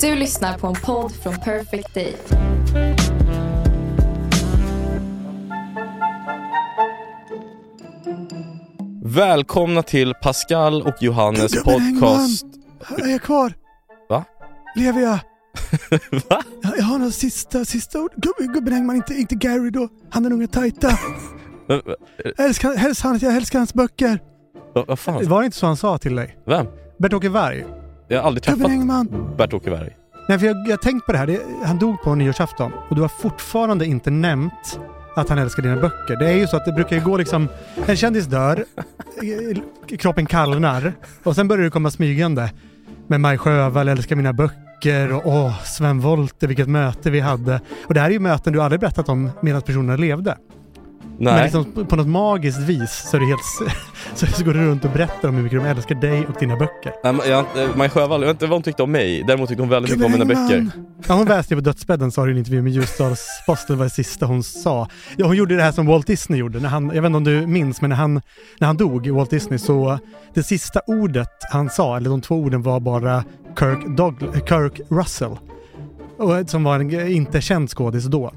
Du lyssnar på en podd från Perfect Day. Välkomna till Pascal och Johannes Gubben podcast. Är jag kvar? Va? Lever jag? Va? Jag, jag har några sista, sista ord. Gubb, gubben Engman, inte, inte Gary då. Han den unga tajta. Jag älskar, helst han, jag älskar hans böcker. va- Vad fan? Var det inte så han sa till dig? Vem? Bert-Åke Varg. Jag har aldrig träffat. Bert-Åke Berg. Nej, för jag har tänkt på det här. Det, han dog på nyårsafton och du har fortfarande inte nämnt att han älskar dina böcker. Det är ju så att det brukar ju gå liksom... En kändis dör, kroppen kallnar och sen börjar du komma smygande med Maj Sjöwall, älskar mina böcker och åh, Sven Wollter, vilket möte vi hade. Och det här är ju möten du aldrig berättat om medan personerna levde. Men Nej. liksom på- något magiskt vis så, är det helt, så, så går du runt och berättar om hur mycket de älskar dig och dina böcker. Nej, men jag, eh, Maj Sjöwall, jag vet inte vad hon tyckte om mig. Däremot tyckte hon väldigt mycket om mina böcker. Ja, hon väste på dödsbädden sa du i en intervju med Ljusdals-Posten, var det sista hon sa. Ja, hon gjorde det här som Walt Disney gjorde, när han, jag vet inte om du minns, men när han, när han dog, Walt Disney, så det sista ordet han sa, eller de två orden var bara Kirk, Douglas, Kirk Russell. Och, som var en inte känd skådis då.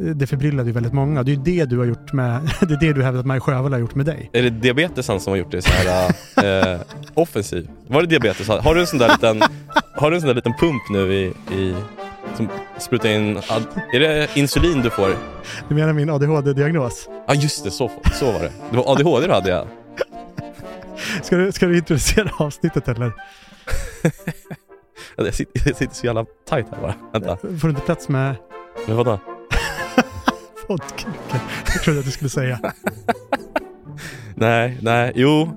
Det förbryllade ju väldigt många. Det är ju det du har gjort med, det är det du hävdar att Maj Sjöwall har gjort med dig. Är det diabetesen som har gjort det så här eh, offensiv? Var det diabetes? Har du en sån där liten, har du en sån där liten pump nu i, i som sprutar in, är det insulin du får? Du menar min ADHD-diagnos? Ja just det, så, så var det. Det var ADHD du hade ja. Ska du, ska du introducera avsnittet eller? Jag sitter, jag sitter så jävla tight här bara. Vänta, Får du inte plats med men vadå? Jag trodde att du skulle säga. Nej, nej, jo, eh,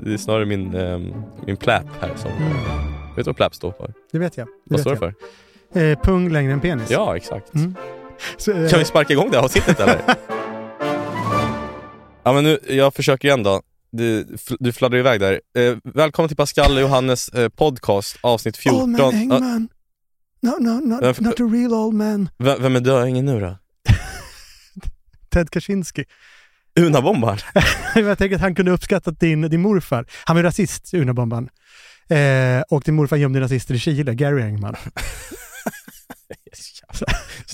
det är snarare min, eh, min pläp här som, Mm. vet du vad pläp står för? Det vet jag. Det Vad vet står det för? Eh, pung längre än penis. Ja, exakt. Mm. Så, eh, Kan vi sparka igång det här avsnittet eller? ja men nu, jag försöker igen då. Du, du fladdrar iväg där. Eh, välkommen till Pascal och Johannes eh, podcast, avsnitt 14. Old man Engman. No, no, not, not a real old man. v- vem är döingen nu då? Ted Kaczynski. Unabombaren? jag tänker att han kunde uppskatta din, din morfar. Han var rasist, Unabomban. Eh, och din morfar gömde nazister i Chile, Gary Engman.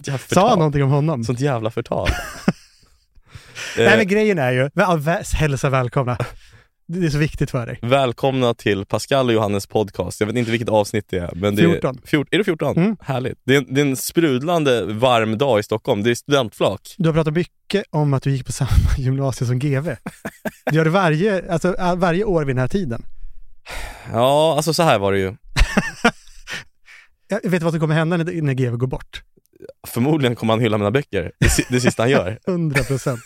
Jävla Sa han någonting om honom? Sånt jävla förtal. Nej men grejen är ju, väl- hälsa välkomna. Det är så viktigt för dig. välkomna till Pascal och Johannes podcast. Jag vet inte vilket avsnitt det är. Men det 14. Är, fjort, är det 14? Mm. Härligt. Det är, en, det är en sprudlande varm dag i Stockholm. Det är studentflak. Du har pratat mycket om att du gick på samma gymnasium som GV. Du gör det varje, alltså, äh, varje år vid den här tiden. Ja, alltså så här var det ju. Jag vet vad som kommer hända när, när GV går bort. Förmodligen kommer han hylla mina böcker. Det, det sista han gör. 100 procent.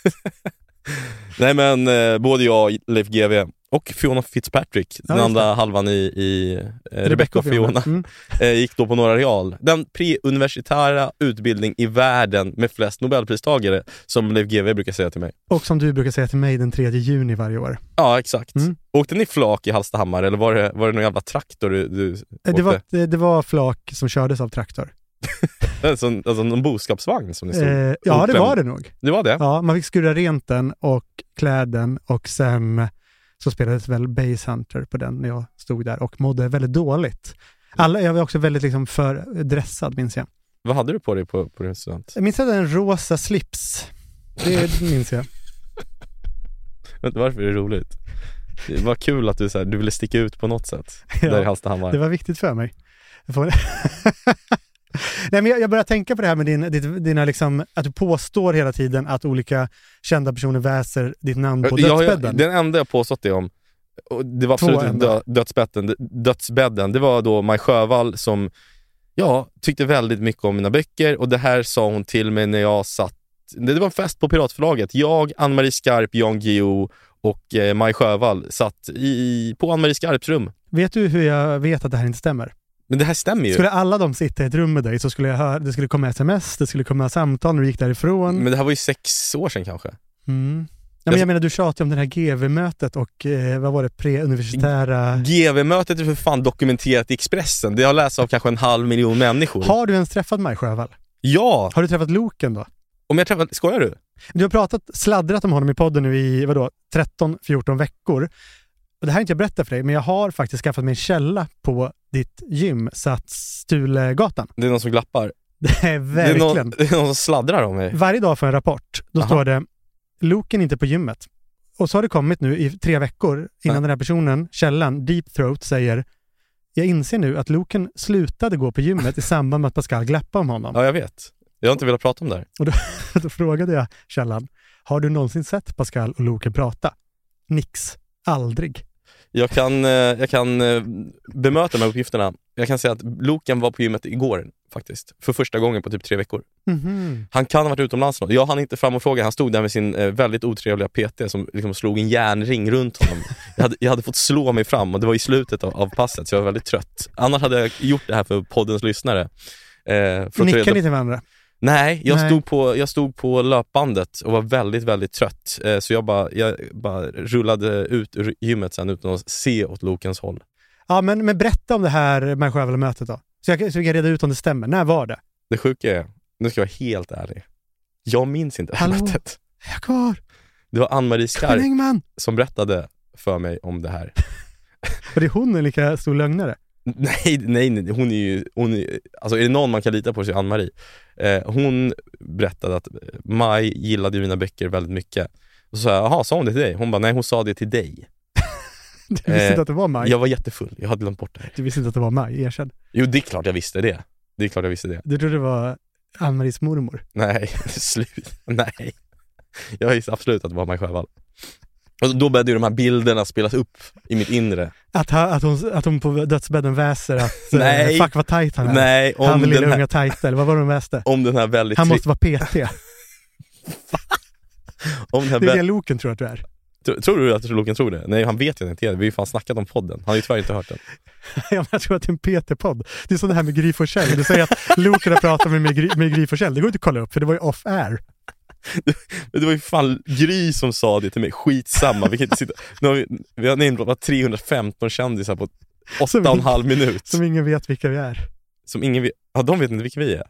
Nej men eh, både jag, Leif GW och Fiona Fitzpatrick, den just andra halvan i, i eh, Rebecca och Fiona, Mm. eh, gick då på Norra Real. Den preuniversitära utbildning i världen med flest nobelpristagare, som Leif GW brukar säga till mig. Och som du brukar säga till mig den 3 juni varje år. Ja, exakt. Mm. Åkte ni flak i Hallstahammar eller var det, var det någon jävla traktor du, du Eh, åkte? Det var, det, det var flak som kördes av traktor. Alltså, alltså någon boskapsvagn som ni stod? Eh, ja, det var det nog. Det var det? Ja, man fick skura rent den och klä den och sen så spelades väl Base Hunter på den när jag stod där och mådde väldigt dåligt. Alla, jag var också väldigt liksom för dressad minns jag. Vad hade du på dig på, på din student? Jag minns att jag hade en rosa slips. Det minns jag. Varför det är roligt? Det var kul att du, så här, du ville sticka ut på något sätt Ja, där i Hallstahammar. Det var viktigt för mig. Jag. Nej, men jag, jag börjar tänka på det här med din, ditt, dina liksom, att du påstår hela tiden att olika kända personer väser ditt namn på Ja, ja, dödsbädden. den enda jag påstått det om, det var absolut inte dö, dödsbädden, dödsbädden, det var då Maj Sjöwall som, ja, tyckte väldigt mycket om mina böcker och det här sa hon till mig när jag satt, det var en fest på Piratförlaget. Jag, Ann-Marie Skarp, Jan Guillou och eh, Maj Sjöwall satt i, på Ann-Marie Skarps rum. Vet du hur jag vet att det här inte stämmer? Men det här stämmer ju. Skulle alla de sitta i ett rum med dig så skulle jag höra, det skulle komma sms, det skulle komma samtal när du gick därifrån. Men det här var ju sex år sedan kanske. Mm. Ja, men jag menar, du tjatade om det här GV-mötet och eh, vad var det, pre-universitära... GV-mötet är för fan dokumenterat i Expressen. Det har läst av kanske en halv miljon människor. Har du ens träffat Maj Sjöwall? Ja! Har du träffat Loken då? Om jag träffat, skojar du? Du har pratat, sladdrat om honom i podden nu i vadå, 13-14 veckor. Och det här har inte jag berättat för dig, men jag har faktiskt skaffat mig en källa på ditt gym, Stulegatan. Det är någon som glappar. Det är Det är, verkligen. någon, det är någon som sladdrar om mig. Varje dag får jag en rapport. Då Aha. står det Loken inte på gymmet. Och så har det kommit nu i tre veckor innan Ja. den här personen, källan, Deep Throat, säger jag inser nu att Loken slutade gå på gymmet i samband med att Pascal glappade om honom. Ja, jag vet. Jag har inte velat prata om det här. Då frågade jag källan, har du någonsin sett Pascal och Loken prata? Nix. Aldrig. Jag kan, eh, jag kan eh, bemöta de här uppgifterna. Jag kan säga att Loken var på gymmet igår faktiskt. För första gången på typ tre veckor. Mhm. Han kan ha varit utomlands. Jag hann inte fram och fråga. Han stod där med sin eh, väldigt otrevliga PT som liksom slog en järnring runt honom. Jag hade, jag hade fått slå mig fram och det var i slutet av, av passet så jag var väldigt trött. Annars hade jag gjort det här för poddens lyssnare. Eh, Nickar ni till varandra? Nej, jag, Nej. Stod på, jag stod på löpbandet och var väldigt, väldigt trött. Eh, så jag bara, jag bara rullade ut ur gymmet sen utan att se åt Lokens håll. Ja, men, men berätta om det här Sjöwall-mötet då. Så jag, så jag kan reda ut om det stämmer. När var det? Det sjuka är, nu ska jag vara helt ärlig. Jag minns inte det här Hallå? mötet. Är jag kvar? Det var Ann-Marie Skarp som berättade för mig om det här. Och det är hon en lika stor lögnare? Nej, nej, nej, hon är ju, hon är, alltså är det någon man kan lita på så är Ann-Marie. Eh, hon berättade att Maj gillade mina böcker väldigt mycket. Och så sa jag, jaha, sa hon det till dig? Hon bara, nej hon sa det till dig. Du visste Eh, inte att det var Maj? Jag var jättefull, jag hade glömt bort det här. Du visste inte att det var Maj, erkänn. Jo, det är klart jag visste det. Det är klart jag visste det. Du trodde det var Ann-Maries mormor? Nej, slut. Nej. Jag visste absolut att det var Maj Sjöwall. Och då började ju de här bilderna spelas upp i mitt inre. Att, ha, att, hon, att hon på dödsbädden väser att Nej. eh, fuck vad tajt han är. Nej, han om är lilla här, unga tajta, eller vad var det de väste? om den här väldigt... Han måste vara PT. om den här Det är det Loken tror att du är. Tror, tror du att Loken tror det? Nej, han vet ju inte det. Vi har ju fan snackat om podden. Han har ju tyvärr inte hört den. Ja, jag tror att det är en PT-podd. Det är som det här med Gry Forssell. Du säger att Loken har pratat med, med Gry Forssell. Det går inte att kolla upp för det var ju off-air. Det var ju fan Gry som sa det till mig. Skitsamma, vi kan inte sitta... Nu har vi, vi har namedroppat 315 kändisar på åtta och en halv minut. Som ingen vet vilka vi är. Som ingen vet, ja de vet inte vilka vi är.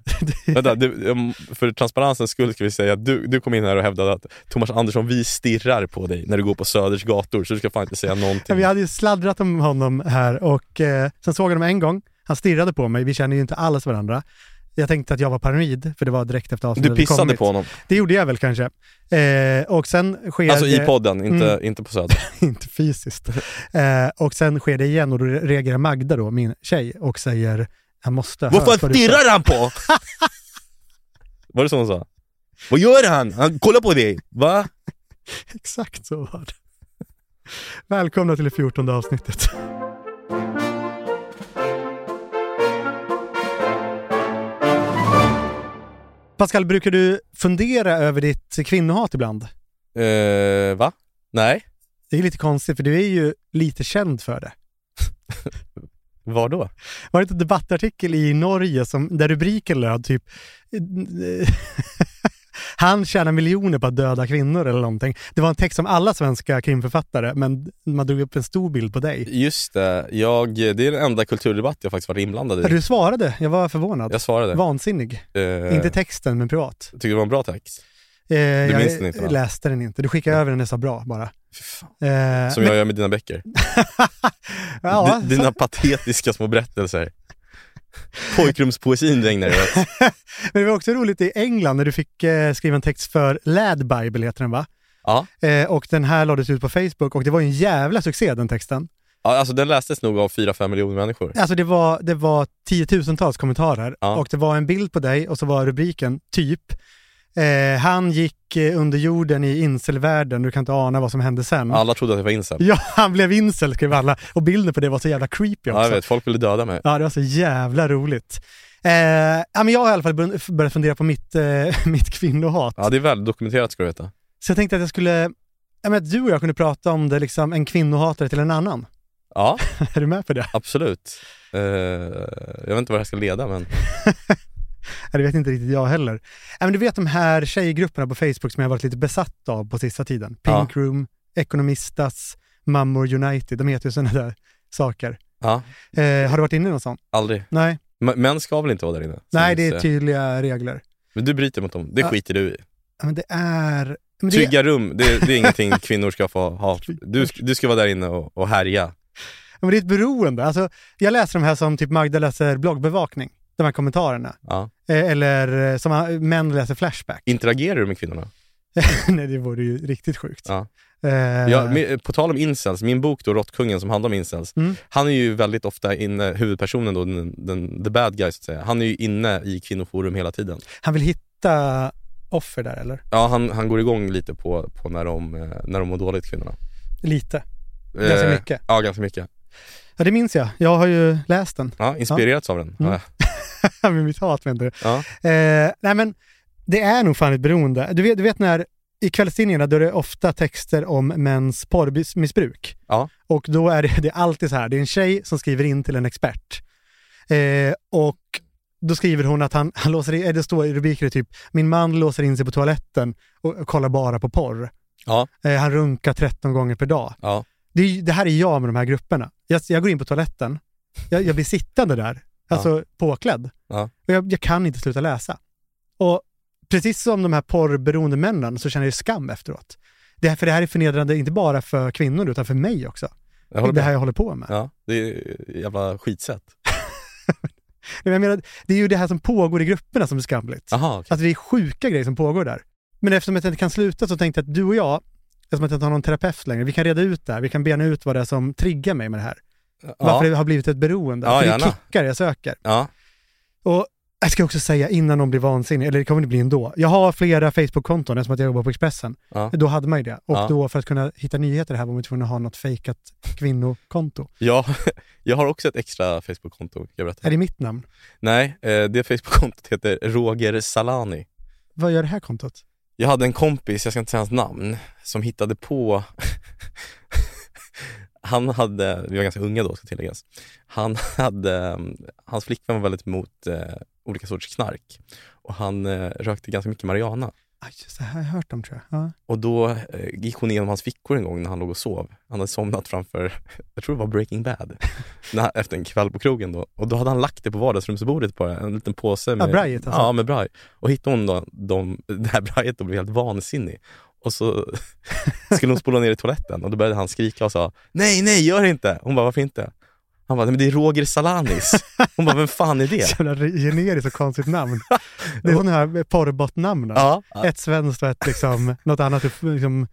Vänta, um, för transparensens skull ska vi säga att du, du kom in här och hävdade att Thomas Andersson, vi stirrar på dig när du går på Söders gator, så du ska fan inte säga någonting. vi hade ju sladdrat om honom här och eh, sen såg jag honom en gång. Han stirrade på mig. Vi känner ju inte alls varandra. Jag tänkte att jag var paranoid, för det var direkt efter avsnittet Du pissade kommit. på honom. Det gjorde jag väl kanske. Eh, och sen sker Alltså i det... podden, inte, Mm. inte på Söder. inte fysiskt. Eh, och sen sker det igen och då reagerar Magda då, min tjej, och säger han måste ha Vad fan vad du sa." stirrar han på? Var det så hon sa? Vad gör han? Han kollar på dig! Va? Exakt så var det. Välkomna till det fjortonde avsnittet. Pascal, brukar du fundera över ditt kvinnohat ibland? Eh, va? Nej? Det är lite konstigt för du är ju lite känd för det. Var då? Var det inte en debattartikel i Norge som, där rubriken löd typ Han tjänar miljoner på att döda kvinnor eller någonting. Det var en text om alla svenska krimförfattare men man drog upp en stor bild på dig. Just det, jag, det är den enda kulturdebatt jag faktiskt varit inblandad i. Du svarade, jag var förvånad. Jag svarade. Vansinnig. Eh, Inte texten men privat. Tyckte det var en bra text. Eh, jag minns den inte, va? läste den inte. Du skickade över den jag sa bra bara. Fan. Eh, Som jag gör med dina böcker. ja, dina patetiska små berättelser. Pojkrumspoesin regnar det. Men det var också roligt i England när du fick eh, skriva en text för Lad Bible heter den va? Ja. Eh, och den här lades ut på Facebook och det var en jävla succé den texten. ja, alltså den lästes nog av 4-5 miljoner människor. Alltså det var, det var tiotusentals kommentarer Ja. och det var en bild på dig och så var rubriken typ eh, Han gick eh, under jorden i inselvärlden, du kan inte ana vad som hände sen. Alla trodde att jag var incel. Ja, han blev incel skrev alla och bilden på det var så jävla creepy också. Ja, jag vet, folk ville döda mig. Ja, det var så jävla roligt. Eh, ja, men jag har i alla fall börjat- fundera på mitt, eh, mitt kvinnohat. Ja, det är väl dokumenterat ska du veta. Så jag tänkte att jag skulle, ja, men att du och jag kunde prata om det, liksom en kvinnohatare till en annan. Ja, är du med på det? absolut. Eh, jag vet inte vad det här ska leda, men det vet inte riktigt jag heller. Ja, men du vet de här tjejgrupperna på Facebook som jag har varit lite besatt av på sista tiden. Ja. Pink Room, Economistas, Mammor United, de heter ju sådana där saker. ja, Eh, har du varit inne i någon sån? aldrig. Nej, M- Män ska väl inte vara där inne? nej det är tydliga regler. Men du bryter mot dem, det Ja. skiter du i. Ja, men det är Men det- Trygga rum, det, det är ingenting kvinnor ska få ha. Du, du ska vara där inne och, och härja. Men det är ett beroende. Alltså, jag läser de här som typ Magda läser bloggbevakning, de här kommentarerna. Ja. Eh, Eller eh, som män läser Flashback. Interagerar du med kvinnorna? Nej, det vore ju riktigt sjukt. Ja. Eh, Ja, på tal om incels, min bok då, Råttkungen som handlar om incels, Mm. han är ju väldigt ofta inne, huvudpersonen då, den, den, the bad guy så att säga, han är ju inne i kvinnoforum hela tiden. Han vill hitta offer där, eller? Ja, han, han går igång lite på, på när, de, när de mår dåligt, kvinnorna. Lite. Ganska Eh, mycket. Ja, ganska mycket. Ja, det minns jag. Jag har ju läst den. Ja, inspirerats av den. Mm. Med mitt hat, menar du? Ja. Eh, nej, men det är nog fan ett beroende. Du vet, du vet när i kvällstidningarna då är det ofta texter om mäns porrmissbruk. Ja. Och då är det, det är alltid så här, det är en tjej som skriver in till en expert. Eh, och då skriver hon att han, han låser in, eh, det står i rubriker typ, min man låser in sig på toaletten och, och kollar bara på porr. Ja. Eh, han runkar 13 gånger per dag. Ja. Det, det här är jag med de här grupperna. Jag, jag går in på toaletten, jag, jag blir sittande där, alltså påklädd. Ja. Och jag, jag kan inte sluta läsa. Och precis som de här porrberoende männen så känner jag skam efteråt. Det här, för det här är förnedrande inte bara för kvinnor utan för mig också. Jag håller det här jag håller på med. Ja, det är jävla skitsätt. Jag menar, det är ju det här som pågår i grupperna som är skamligt. Jaha, okej. Alltså det är sjuka grejer som pågår där. Men eftersom jag inte kan sluta så tänkte jag att du och jag, eftersom jag inte har någon terapeut längre, vi kan reda ut det här. Vi kan bena ut vad det är som triggar mig med det här. Varför det har blivit ett beroende. Ja, för det är gärna. kickar jag söker. ja. Och jag ska också säga innan någon blir vansinnig, eller det kommer det bli ändå. Jag har flera Facebook-konton eftersom att jag jobbar på Expressen. Ja. Då hade man ju det. Och Ja. då för att kunna hitta nyheter här var man tvungen att ha något fejkat kvinnokonto. Ja, jag har också ett extra Facebook-konto, kan jag berätta. Är det mitt namn? Nej, eh, det Facebook-kontot heter Roger Salani. Vad gör det här kontot? Jag hade en kompis, jag ska inte säga hans namn, som hittade på Han hade, vi var ganska unga då ska tilläggas, han hade, hans flickvän var väldigt emot eh, olika sorters knark och han eh, rökte ganska mycket marijuana. Aj, just det här har jag hört om tror jag. Ja. Och då eh, gick hon igenom hans fickor en gång när han låg och sov. Han hade somnat framför, jag tror det var Breaking Bad, när, efter en kväll på krogen då. Och då hade han lagt det på vardagsrumsbordet bara, en liten påse med, Ja, brajet alltså. Ja, med braj. Och hittade hon då de, det här brajet och blev helt vansinnig. Och så skulle hon spola ner i toaletten och då började han skrika och sa Nej, nej, gör inte! Hon bara, varför inte? Han bara, men det är Roger Salanis. Hon bara, vem fan är det? Så jävla generiskt och konstigt namn. Det är sådana här porrbot-namnen. Ja, Ett svenskt och ett liksom, något annat, liksom,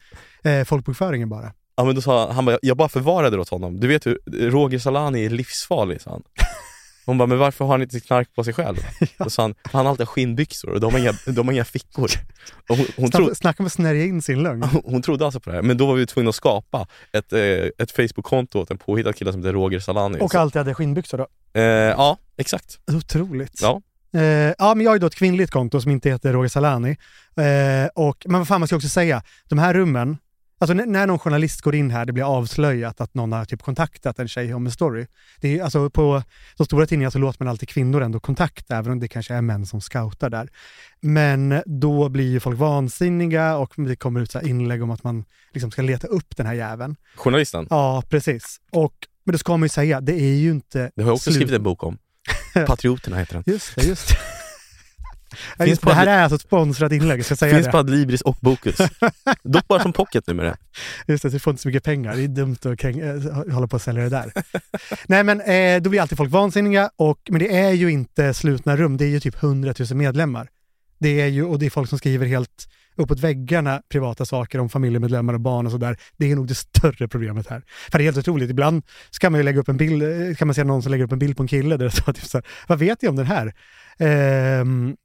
eh, folkbokföringen bara. Ja men då sa han, han bara, jag bara förvarade det åt honom. Du vet hur, Roger Salani är livsfarlig, sa han. Hon bara, men varför har han inte knark på sig själv? Då sa han, han har alltid skinnbyxor och de har inga, de har inga fickor. Och hon, hon, tro, Snacka, snacka om att snärja in sin lögn. hon trodde alltså på det här, men då var vi tvungna att skapa ett, eh, ett Facebook-konto åt en påhittad kille som heter Roger Salani. Och Så, alltid hade skinnbyxor då. eh, ja, exakt. Otroligt. Ja. Eh, ja, men jag har ju då ett kvinnligt konto som inte heter Roger Salani. Eh, och, men vad fan, man ska också säga, de här rummen, alltså när, någon journalist går in här, det blir avslöjat att någon har typ kontaktat en tjej om en story. Det är, alltså på de stora tidningarna så låter man alltid kvinnor ändå kontakta, även om det kanske är män som scoutar där. Men då blir ju folk vansinniga och det kommer ut så inlägg om att man liksom ska leta upp den här jäveln. Journalisten. Ja, precis. Och, men då ska man ju säga, det är ju inte... Det har jag också slut- skrivit en bok om. Patrioterna heter den. Just det, just det. Ja, just, det här är alltså ett sponsrat inlägg, jag ska säga Finns det. på Adlibris och Bokus. Dock bara som pocket numera. Just det, så vi får inte så mycket pengar. Det är dumt att kräng, äh, hålla på och sälja det där. Nej men eh, då blir alltid folk vansinniga, och, men det är ju inte slutna rum, det är ju typ 100 000 medlemmar. Det är ju, och det är folk som skriver helt uppåt väggarna privata saker om familjemedlemmar och barn och sådär. Det är nog det större problemet här. För det är helt otroligt, ibland ska man ju lägga upp en bild, eh, kan man se någon som lägger upp en bild på en kille där det står typ så här, vad vet jag om den här? Ehm,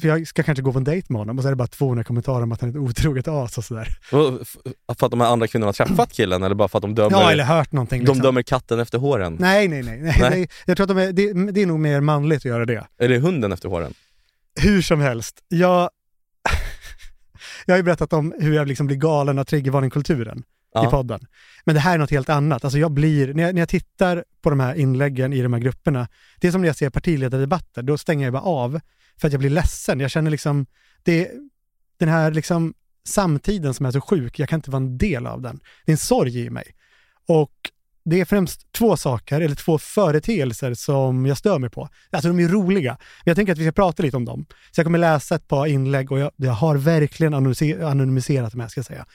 för jag ska kanske gå på en dejt med honom och så är det bara 200 kommentarer om att han är ett otroget as och sådär. För att de här andra kvinnorna har träffat killen eller bara för att de dömer, Ja, eller hört någonting. de liksom. dömer katten efter håren? Nej, nej, nej. nej. Nej. Jag tror att de är, det, det är nog mer manligt att göra det. Eller hunden efter håren? Hur som helst, jag, jag har ju berättat om hur jag liksom blir galen av triggervarning-kulturen i Ja. podden. Men det här är något helt annat. Alltså jag blir, när jag, när jag tittar på de här inläggen i de här grupperna, det är som när jag ser partiledardebatter, då stänger jag bara av för att jag blir ledsen. Jag känner liksom, det, den här liksom samtiden som är så sjuk, jag kan inte vara en del av den. Det är en sorg i mig. Och det är främst två saker, eller två företeelser som jag stör mig på. Alltså de är roliga, men jag tänker att vi ska prata lite om dem. Så jag kommer läsa ett par inlägg och jag, jag har verkligen anonymiserat dem här, ska jag säga.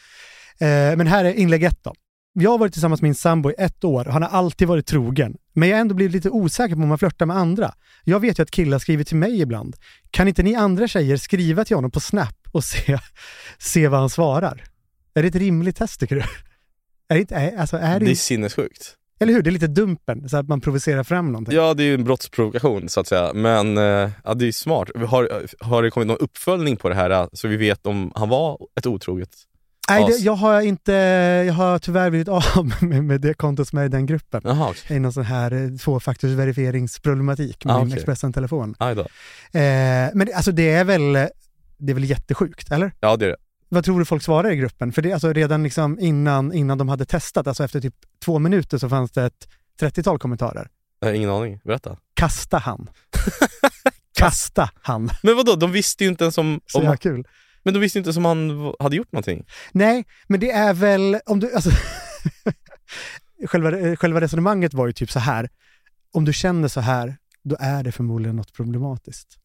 Eh, men här är inlägg ett då. Jag har varit tillsammans med min sambo i ett år och han har alltid varit trogen. Men jag har ändå blivit lite osäker på om han flörtar med andra. Jag vet ju att killar skriver till mig ibland. Kan inte ni andra tjejer skriva till honom på Snap och se, se vad han svarar? Är det ett rimligt test tycker du? Är det inte, är, alltså är det, Det är sinnessjukt. Eller hur? Det är lite dumpen, så att man provocerar fram någonting. Ja, det är ju en brottsprovokation så att säga. Men eh, ja, det är ju smart. Har, har det kommit någon uppföljning på det här eh, så vi vet om han var ett otroget? Nej, det, jag har inte, jag har tyvärr blivit av med, med det kontot som är i den gruppen. Jaha, okej. I någon sån här eh, tvåfaktorsverifieringsproblematik med Ah, min. Expressen-telefon. Eh, men alltså det är väl, det är väl jättesjukt, eller? Ja, det är det. Vad tror du folk svarar i gruppen? För det, alltså redan liksom innan, innan de hade testat, alltså efter typ två minuter så fanns det ett 30-tal kommentarer. Har ingen aning. Berätta. Kasta han. Kasta han. Men vadå, de visste ju inte ens om... Så om jävla kul. Men de visste inte ens om han hade gjort någonting. Nej, men det är väl, om du, alltså, själva, eh, själva resonemanget var ju typ så här, om du känner så här, då är det förmodligen något problematiskt.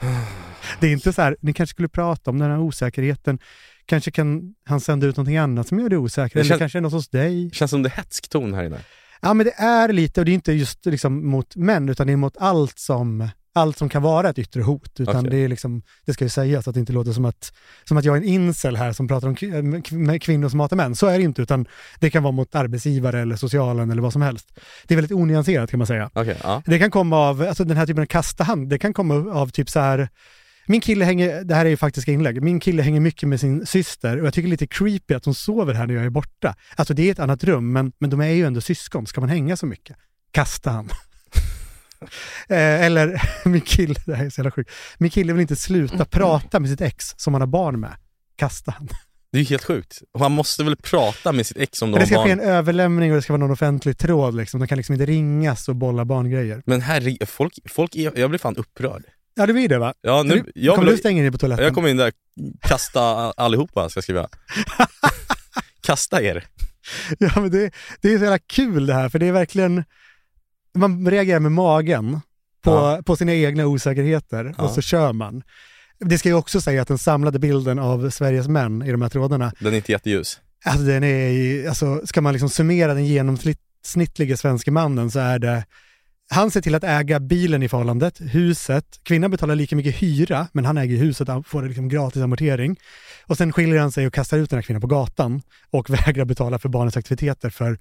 Det är inte så här, ni kanske skulle prata om den här osäkerheten, kanske kan han sända ut någonting annat som gör det osäkert, Det eller kanske är något hos dig. Känns som det är hätsk ton här inne. Ja, men det är lite, och det är inte just liksom mot män, utan det är mot allt som, allt som kan vara ett yttre hot. Utan Okej. det är liksom, det ska ju sägas att det inte låter som att, som att jag är en incel här som pratar om kv- kv- kvinnor som hatar män. Så är det inte, utan det kan vara mot arbetsgivare eller socialen eller vad som helst. Det är väldigt onyanserat kan man säga. Okej, ja. Det kan komma av, alltså den här typen av kasta hand, det kan komma av typ så här, min kille hänger, det här är ju faktiska inlägg, min kille hänger mycket med sin syster och jag tycker det är lite creepy att hon sover här när jag är borta. Alltså det är ett annat rum, men, men de är ju ändå syskon, ska man hänga så mycket? Kasta han. eh, eller min kille, det här är så jävla sjukt, min kille vill inte sluta prata med sitt ex som han har barn med. Kasta han. Det är ju helt sjukt. Han måste väl prata med sitt ex om de Det har ska ske barn. en överlämning och det ska vara någon offentlig tråd liksom. De kan liksom inte ringas och bolla barngrejer. Men herre, folk, folk är, jag blir fan upprörd. Ja, det blir det va? Ja, nu, du, jag, kommer du stänga in dig på toaletten? jag kommer in där, kasta allihopa ska jag skriva. kasta er. Ja, men det, det är så jävla kul det här, för det är verkligen, man reagerar med magen på, Ja. på sina egna osäkerheter och Ja. så kör man. Det ska ju också säga att den samlade bilden av Sveriges män i de här trådarna, Den är inte jätteljus. alltså den är, alltså ska man liksom summera den genomsnittliga svenska mannen så är det han ser till att äga bilen i förhållandet, huset, kvinnan betalar lika mycket hyra, men han äger huset, han får liksom gratis amortering. Och sen skiljer han sig och kastar ut den här kvinnan på gatan och vägrar betala för barnens aktiviteter för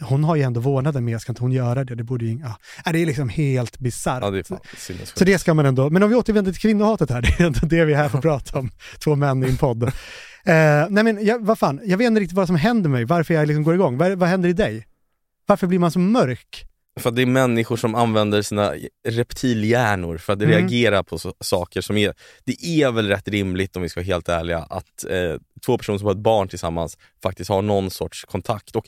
hon har ju ändå vårdnaden med, ska inte hon göra det? Det borde ju ing- ja. Nej, Det är liksom helt bisarrt. Ja, det är fan. Så det ska man ändå, men om vi återvänder till kvinnohatet här, det är ändå det vi är här för att prata om, två män i en podd. Eh, nej men jag, vad fan, jag vet inte riktigt vad som händer med mig, varför jag liksom går igång. Vad, vad händer i dig? Varför blir man så mörk? För att det är människor som använder sina reptilhjärnor för att Mm. reagera på så, saker som är... Det är väl rätt rimligt om vi ska vara helt ärliga att eh, två personer som har ett barn tillsammans faktiskt har någon sorts kontakt. Och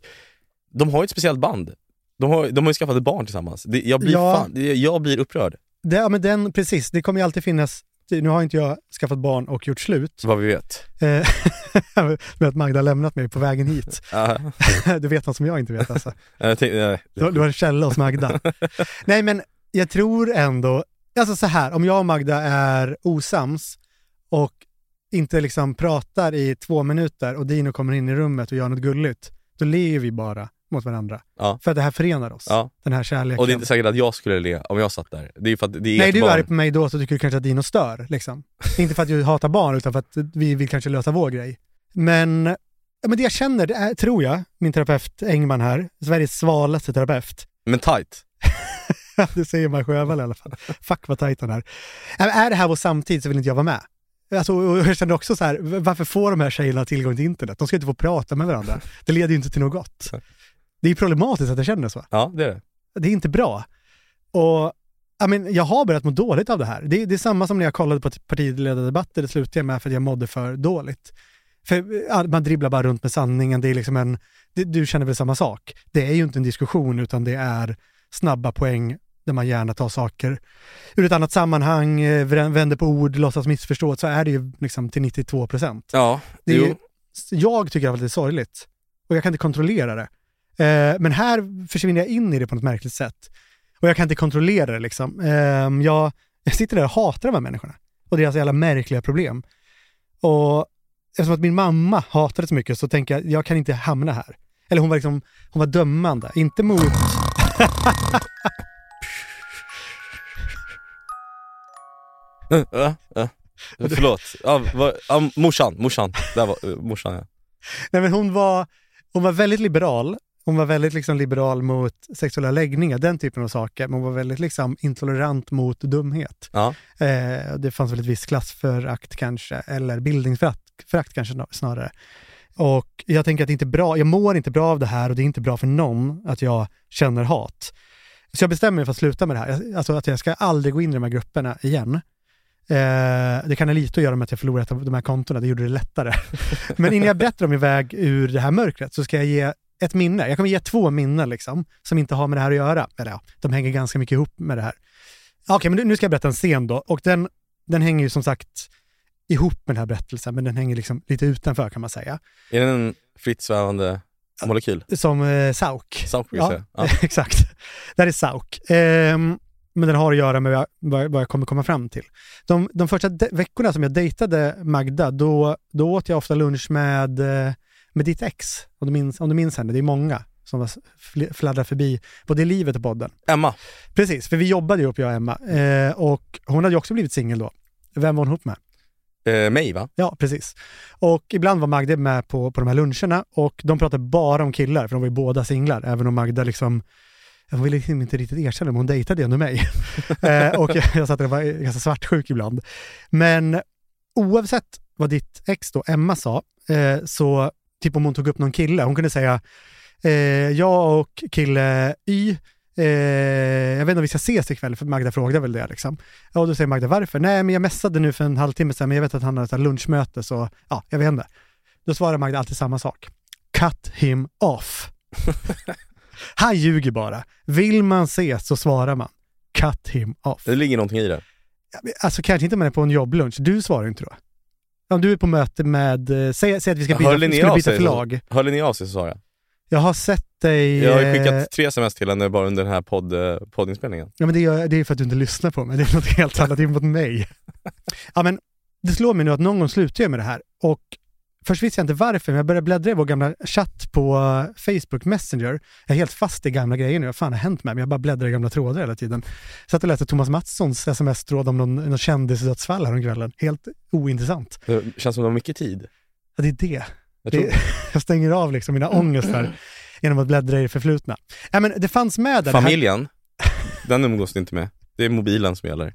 de har ju ett speciellt band. De har, de har ju skaffat ett barn tillsammans. Det, jag, blir Ja. fan, det, jag blir upprörd, Det, ja men den, precis, det kommer ju alltid finnas, nu har inte jag skaffat barn och gjort slut, vad vi vet. eh, med att Magda lämnat mig på vägen hit. Du vet något som jag inte vet alltså. eh, Du, du har en källa hos Magda. Nej men jag tror ändå, alltså så här, om jag och Magda är osams och inte liksom pratar i två minuter och Dino kommer in i rummet och gör något gulligt, då ler vi bara mot varandra. Ja. För att det här förenar oss, ja. den här kärleken. Och det är inte säkert att jag skulle le om jag satt där. Det är för att det är Nej, du är arg på mig då så tycker du kanske att Dino stör. Liksom. inte för att jag hatar barn, utan för att vi vill kanske lösa vår grej. Men, men det jag känner, det är, tror jag, min terapeut Engman här, Sveriges svalaste terapeut, Men tight. det säger man Sjöwall i alla fall. Fuck vad tajt han är. Är det här vår samtid så vill inte jag vara med. Alltså, och jag känner också så här, varför får de här tjejerna tillgång till internet? De ska inte få prata med varandra. Det leder ju inte till något gott. Det är problematiskt att jag känner så. Ja, det är det. Det är inte bra. Och jag, men, jag har börjat må dåligt av det här. Det, det är samma som när jag kollade på partiledardebatter, det slutade jag med för att jag mådde för dåligt. För man dribblar bara runt med sanningen, det är liksom en, det, du känner väl samma sak. Det är ju inte en diskussion utan det är snabba poäng där man gärna tar saker ur ett annat sammanhang, eh, vä- vänder på ord, låtsas missförstå, så är det ju liksom till 92 procent. Ja, Det är ju, jag tycker att det är sorgligt och jag kan inte kontrollera det. Eh, men här försvinner jag in i det på något märkligt sätt. Och jag kan inte kontrollera det liksom. Eh, jag, jag sitter där och hatar de här människorna och deras jävla märkliga problem. Och eftersom att min mamma hatar det så mycket så tänker jag, jag kan inte hamna här. Eller hon var liksom, hon var dömande, inte mot... Uh, uh, uh. Förlåt. Ja, vad- ja, morsan, morsan. Där var morsan ja. Nej men hon var, hon var väldigt liberal. Hon var väldigt liksom liberal mot sexuella läggningar, den typen av saker. Men hon var väldigt liksom intolerant mot dumhet. ja. Eh, det fanns väl ett visst klassförakt kanske, eller bildningsförakt förakt kanske snar- snarare. Och jag tänker att det inte är bra, jag mår inte bra av det här och det är inte bra för någon att jag känner hat. Så jag bestämmer mig för att sluta med det här. Alltså att jag ska aldrig gå in i de här grupperna igen. Eh, det kan ha lite att göra med att jag förlorat de här kontona, det gjorde det lättare. Men innan jag berättar om min väg ur det här mörkret så ska jag ge ett minne. Jag kommer ge två minnen liksom, som inte har med det här att göra. Eller ja, de hänger ganska mycket ihop med det här. Okej, men nu- ska jag berätta en scen då. Och den, den hänger ju som sagt ihop med den här berättelsen, men den hänger liksom lite utanför kan man säga. Är det en fritt svävande molekyl? Som eh, Sauk. Sauk Ja. Ja. exakt. Det här är Sauk. Ehm, men den har att göra med vad jag, vad, jag kommer komma fram till. De, de första veckorna som jag dejtade Magda, då, då åt jag ofta lunch med, eh, med ditt ex. Om du, minns, om du minns henne, det är många som fladdrar förbi både i livet och podden. Emma. Precis, för vi jobbade ihop jag och Emma. Eh, och hon hade ju också blivit singel då. Vem var hon ihop med? Eh, mig va? Ja, precis. Och ibland var Magda med på, på de här luncherna och de pratade bara om killar, för de var ju båda singlar, även om Magda liksom hon ville liksom inte riktigt erkänna men hon dejtade ändå mig. eh, och jag, jag satt där och var ganska svartsjuk ibland. Men oavsett vad ditt ex då, Emma, sa, eh, så typ om hon tog upp någon kille, hon kunde säga eh, jag och kille Y Eh, jag vet inte om vi ska ses ikväll, för Magda frågade väl det. Liksom. Och då säger Magda varför? Nej, men jag messade nu för en halvtimme sedan, men jag vet att han har ett lunchmöte, så ja, jag vet inte. Då svarar Magda alltid samma sak. Cut him off. Han ljuger bara. Vill man ses så svarar man. Cut him off. Det ligger någonting i det. Alltså kanske inte om man är på en jobblunch. Du svarar inte då? Om du är på möte med, eh, säg, säg att vi ska byta, skulle byta sig så- förlag. Hörde ni av sig så sa jag. Jag har sett dig... Jag har ju eh, skickat tre sms till henne bara under den här podd, eh, poddinspelningen. Ja men det är, det är för att du inte lyssnar på mig, det är något helt annat, det är mot mig. ja men det slår mig nu att någon gång slutar jag med det här och först visste jag inte varför, men jag började bläddra i vår gamla chatt på eh, Facebook Messenger. Jag är helt fast i gamla grejer nu, vad fan har hänt med mig? Jag bara bläddrar i gamla trådar hela tiden. Satt och läste Thomas Mattssons sms-tråd om någon, någon kändisdödsfall häromkvällen. Helt ointressant. Det känns som det var mycket tid. Ja, det är det. Jag tror, det jag stänger av liksom mina ångestar genom att bläddra i det förflutna. Ja, men det fanns med där. här- familjen, den umgås ni inte med. Det är mobilen som gäller.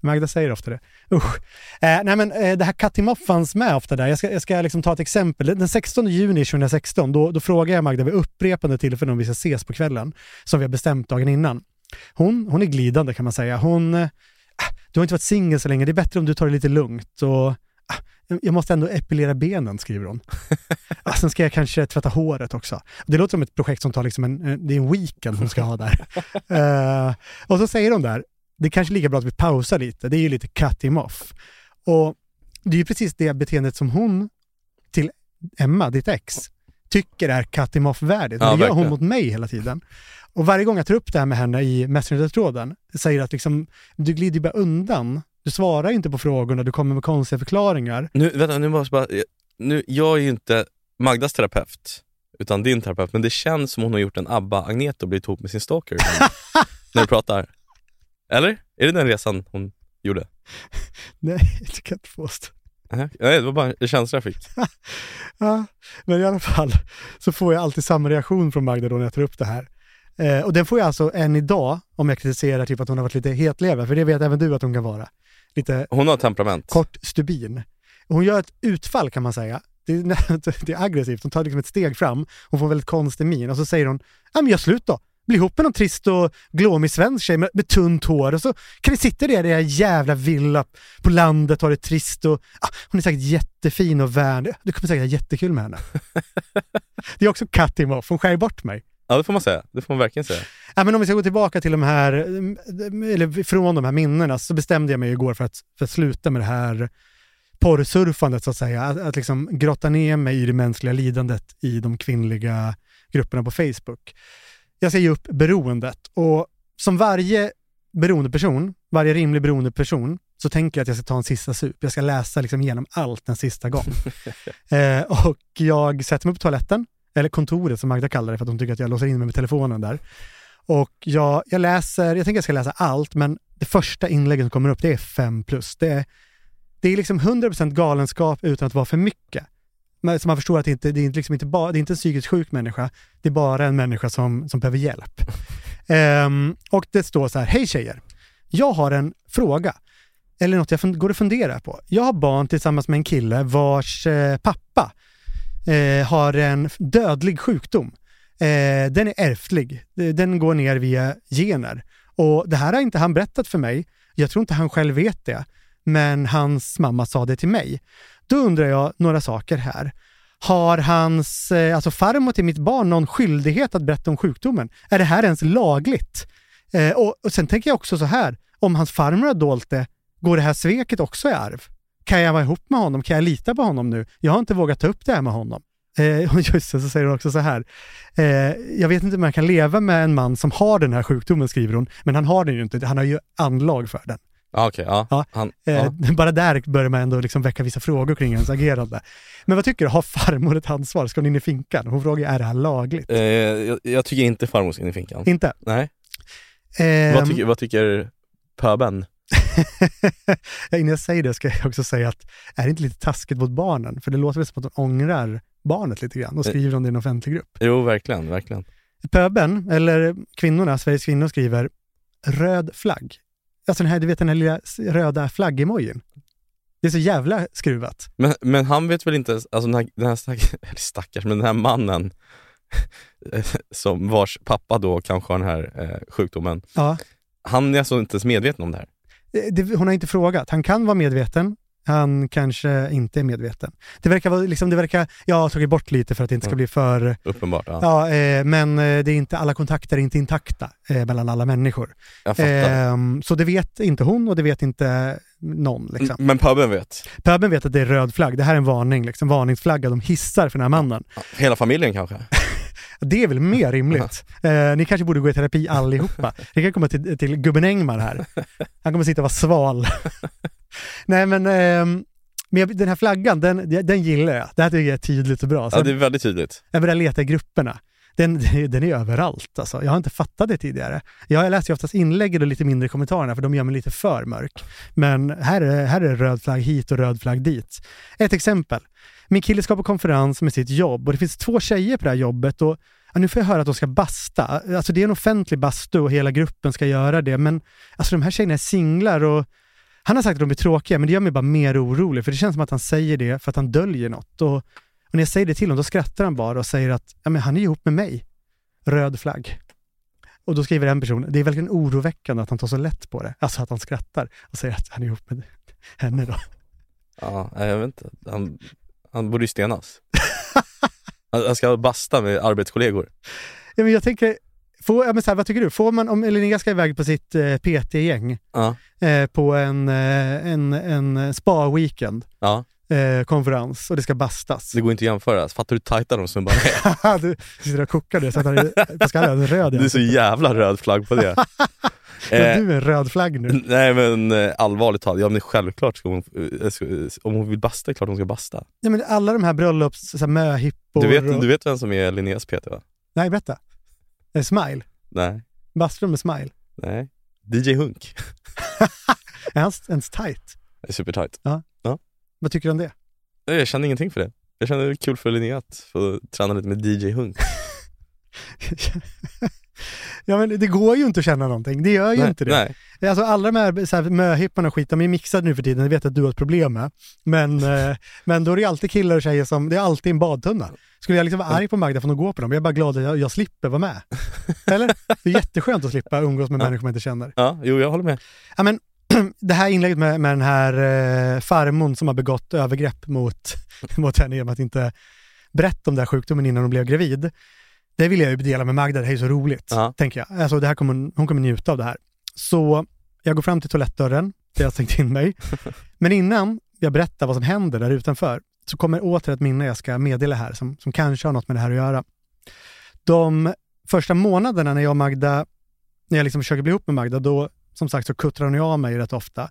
Magda säger ofta det. Usch. Eh, nej men eh, det här off fanns med ofta där. Jag ska, jag ska liksom ta ett exempel. Den 16 juni 2016, då, då frågar jag Magda vid upprepande tillfällen om vi ska ses på kvällen, som vi har bestämt dagen innan. Hon, hon är glidande kan man säga. Hon, eh, du har inte varit singel så länge, det är bättre om du tar det lite lugnt. Och, ah, jag måste ändå epilera benen, skriver hon. ah, sen ska jag kanske tvätta håret också. Det låter som ett projekt som tar liksom en, det är en weekend hon ska ha där. Eh, och så säger hon där, det är kanske lika bra att vi pausar lite, det är ju lite cut him off. Och det är ju precis det beteendet som hon till Emma, ditt ex, tycker är cut him off-värdigt. Ja, det gör hon mot mig hela tiden. Och varje gång jag tar upp det här med henne i Messenger-tråden, säger att liksom, du glider ju bara undan. Du svarar inte på frågorna, du kommer med konstiga förklaringar. Nu, vänta, nu måste jag bara, nu, jag är ju inte Magdas terapeut, utan din terapeut, men det känns som hon har gjort en ABBA-Agneta och blivit ihop med sin stalker. när du pratar. Eller? Är det den resan hon gjorde? Nej, det kan jag inte påstå. Nej, det var bara en känsla jag fick. Ja, men i alla fall så får jag alltid samma reaktion från Magda då när jag tar upp det här. Eh, och den får jag alltså än idag om jag kritiserar typ att hon har varit lite hetlever, för det vet även du att hon kan vara. Lite Hon har temperament. kort stubin. Hon gör ett utfall kan man säga. Det är, det är aggressivt, hon tar liksom ett steg fram, hon får en väldigt konstig min och så säger hon, ja men gör slut då. Bli ihop med någon trist och glåmig svensk tjej med, med tunt hår och så kan ni sitta där i er jävla villa på landet och ha det trist och ah, hon är säkert jättefin och värd. Du kommer säkert ha jättekul med henne. det är också cut him off, hon skär bort mig. Ja, det får man säga. Det får man verkligen säga. Ja, men om vi ska gå tillbaka till de här, eller från de här minnena, så bestämde jag mig igår för att, för att sluta med det här porrsurfandet så att säga. Att, att liksom grotta ner mig i det mänskliga lidandet i de kvinnliga grupperna på Facebook. Jag ska ge upp beroendet och som varje beroendeperson, varje rimlig beroendeperson, så tänker jag att jag ska ta en sista sup. Jag ska läsa liksom igenom allt en sista gång. eh, och jag sätter mig på toaletten, eller kontoret som Magda kallar det för att hon tycker att jag låser in mig med telefonen där. Och jag, jag läser, jag tänker att jag ska läsa allt, men det första inlägget som kommer upp, det är 5 plus. Det är, det är liksom 100% galenskap utan att vara för mycket. Men, så man förstår att det, inte, det, är liksom inte bara, det är inte en psykiskt sjuk människa, det är bara en människa som, som behöver hjälp. um, och det står så här, hej tjejer, jag har en fråga, eller något jag går att fundera på. Jag har barn tillsammans med en kille vars eh, pappa eh, har en dödlig sjukdom. Eh, den är ärftlig, den går ner via gener. Och det här har inte han berättat för mig, jag tror inte han själv vet det, men hans mamma sa det till mig. Då undrar jag några saker här. Har hans, eh, alltså farmor till mitt barn någon skyldighet att berätta om sjukdomen? Är det här ens lagligt? Eh, och, och sen tänker jag också så här, om hans farmor har dolt det, går det här sveket också i arv? Kan jag vara ihop med honom? Kan jag lita på honom nu? Jag har inte vågat ta upp det här med honom. Eh, och just det, så säger hon också så här. Eh, jag vet inte om jag kan leva med en man som har den här sjukdomen, skriver hon. Men han har den ju inte. Han har ju anlag för den. Ah, okay, ja. ja. Han, eh, ja. Bara där börjar man ändå liksom väcka vissa frågor kring hans agerande. Men vad tycker du? Har farmor ett ansvar? Ska hon in i finkan? Hon frågar, är det här lagligt? Eh, jag, jag, tycker inte farmor ska in i finkan. Inte? Nej. Eh, vad, tycker, vad tycker pöben? Innan jag säger det ska jag också säga att är det inte lite taskigt mot barnen? För det låter väl som att de ångrar barnet lite grann och Eh. skriver om det i en offentlig grupp. Jo, verkligen, verkligen. Pöben, eller kvinnorna, Sveriges kvinnor skriver röd flagg. Alltså den här, du vet den här lilla röda flaggemojin. Det är så jävla skruvat. Men, men han vet väl inte, alltså den här, den här stack, eller stackars, men den här mannen som vars pappa då kanske har den här eh, sjukdomen. Ja. Han är alltså inte ens medveten om det här? Eh, Det, hon har inte frågat. Han kan vara medveten, han kanske inte är medveten. Det verkar vara, liksom, det verkar, jag har tagit bort lite för att det inte ska bli för, Uppenbart. Ja. ja, eh, men eh, det är inte, alla kontakter är inte intakta eh, mellan alla människor. Jag fattar. Ehm, så det vet inte hon och det vet inte någon. Liksom. Men pöben vet? Pöben vet att det är röd flagg, det här är en varning, liksom, varningsflagga de hissar för den här mannen. Hela familjen kanske? Det är väl mer rimligt. Eh, ni kanske borde gå i terapi allihopa. Ni kan komma till, till gubben Engman här. Han kommer sitta och vara sval. Nej men, ehm, men den här flaggan, den, den gillar jag. Det här tycker jag är tydligt och bra. Så Ja, det är väldigt tydligt. Jag börjar leta i grupperna. Den, den är överallt alltså. Jag har inte fattat det tidigare. Jag läser ju oftast inlägg och lite mindre kommentarerna för de gör mig lite för mörk. Men här är, här är röd flagg hit och röd flagg dit. Ett exempel. Min kille ska på konferens med sitt jobb och det finns två tjejer på det här jobbet och ja, nu får jag höra att de ska basta. Alltså det är en offentlig bastu och hela gruppen ska göra det men alltså de här tjejerna är singlar och han har sagt att de är tråkiga men det gör mig bara mer orolig för det känns som att han säger det för att han döljer något. Och och när jag säger det till honom, då skrattar han bara och säger att ja, men han är ihop med mig. Röd flagg. Och då skriver en person, det är verkligen oroväckande att han tar så lätt på det. Alltså att han skrattar och säger att han är ihop med henne då. Ja, jag vet inte. Han, han borde ju stenas. Han ska basta med arbetskollegor. Ja, men jag tänker, får, ja, men så här, vad tycker du? Får man, om Linnea ska iväg på sitt eh, PT-gäng Ja. eh, på en, eh, en, en spa-weekend, Ja, eh, konferens och det ska bastas. det går inte att jämföra. Fattar du hur tajta de snubbarna är? du sitter och kokar det så att han är skallen röd Det är så jävla röd flagg på det. Men Eh, Du är en röd flagg nu. Nej men eh, allvarligt talat, ja men självklart ska hon, om hon vill basta, är klart hon ska basta. Ja, men alla de här bröllops, möhippor Du vet, och... du vet vem som är Linneas PT va? Nej, berätta. Eh, Smile. Nej, Bastar de med Smile? nej. DJ Hunk. Är han ens tight? Det är supertight. Vad tycker du om det? Jag känner ingenting för det. Jag känner det är kul för Linnea att få träna lite med DJ Hunk. ja, men det går ju inte att känna någonting. Det gör ju nej, inte det. Nej. Alltså alla de här, så här möhipparna och skit, de är mixade nu för tiden. Jag vet att du har ett problem med. Men, eh, men då är det alltid killar och tjejer som, det är alltid en badtunna. Skulle jag liksom vara arg på Magda för att hon går på dem, jag är bara glad att jag, jag slipper vara med. Eller? Det är jätteskönt att slippa umgås med Ja. människor man inte känner. Ja, jo jag håller med. Ja, men, det här inlägget med, med den här eh, farmon som har begått övergrepp mot, mot henne genom att inte berätta om den här sjukdomen innan hon blev gravid. Det vill jag ju dela med Magda, det här är så roligt, Ja. tänker jag. Alltså, det här kommer, hon- kommer njuta av det här. Så jag går fram till toalettdörren, där jag har stängt in mig. Men innan jag berättar vad som händer där utanför, så kommer åter ett minne jag ska meddela här, som, som kanske har något med det här att göra. de första månaderna när jag och Magda, när jag liksom försöker bli ihop med Magda, då som sagt så kuttrar hon ju av mig rätt ofta.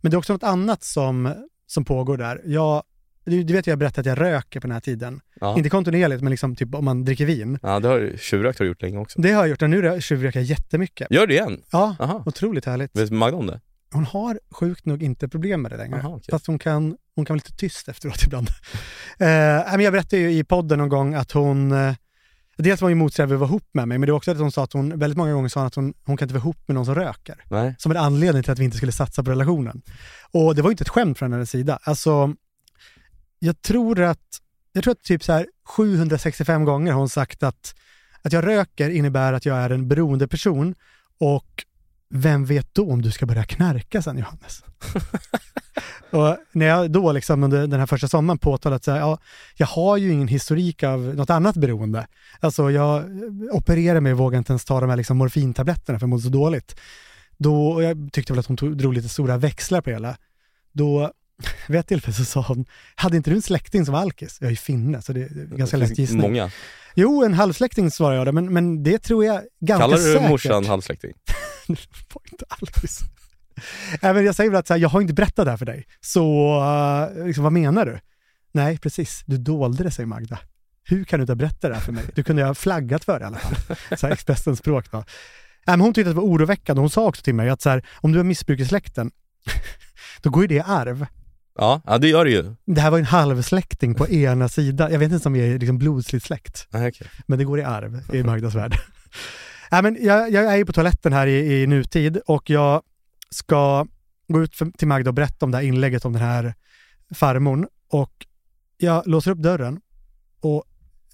Men det är också något annat som, som pågår där. Jag, du, du vet jag berättade att jag röker på den här tiden. Ja. Inte kontinuerligt, men liksom typ om man dricker vin. Ja, det har du tjuvrökt har du gjort länge också. Det har jag gjort och nu rö- tjuvröker jag jättemycket. Gör det igen? Ja, Aha. otroligt härligt. Vet Magda om det? Hon har sjukt nog inte problem med det längre. Aha, okej. Fast hon kan, hon kan vara lite tyst efteråt ibland. eh, men jag berättade ju i podden någon gång att hon, eh, dels var hon motsträvig att vara ihop med mig, men det var också att hon sa att hon, väldigt många gånger sa att hon, hon kan inte vara ihop med någon som röker. Nej. Som en anledning till att vi inte skulle satsa på relationen. Och det var ju inte ett skämt från hennes sida. Alltså, jag tror att, jag tror att typ så här 765 gånger har hon sagt att, att jag röker innebär att jag är en beroende person och vem vet då om du ska börja knarka sen Johannes? och när jag då liksom under den här första sommaren påtalat att ja, jag har ju ingen historik av något annat beroende. Alltså jag opererar mig och vågar inte ens ta de här liksom morfintabletterna för jag mådde så dåligt. Då, och jag tyckte väl att hon tog, drog lite stora växlar på det hela. Då, vid ett tillfälle så sa hon, hade inte du en släkting som var alkis? Jag är ju finne, så det är ganska lätt gissning. Många. Jo, en halvsläkting svarade jag, men, men det tror jag ganska Kallar du säkert. morsan halvsläkting? var inte alkis. Men jag säger väl att så här, jag har inte berättat det här för dig, så uh, liksom, vad menar du? Nej, precis, du dolde det, säger Magda. Hur kan du inte ha berättat det här för mig? Du kunde ju ha flaggat för det i alla fall. Så här, Expressens språk då. Nej, men hon tyckte att det var oroväckande. Hon sa också till mig att så här, om du har missbruk i släkten, då går ju det i arv. Ja, ja det gör det ju. Det här var ju en halvsläkting på ena sidan. Jag vet inte om vi är liksom blodsligt släkt. Nej, okej. Men det går i arv i Magdas värld. Nej, men jag, jag är ju på toaletten här i, i nutid och jag ska gå ut för, till Magda och berätta om det här inlägget om den här farmorn. Och jag låser upp dörren och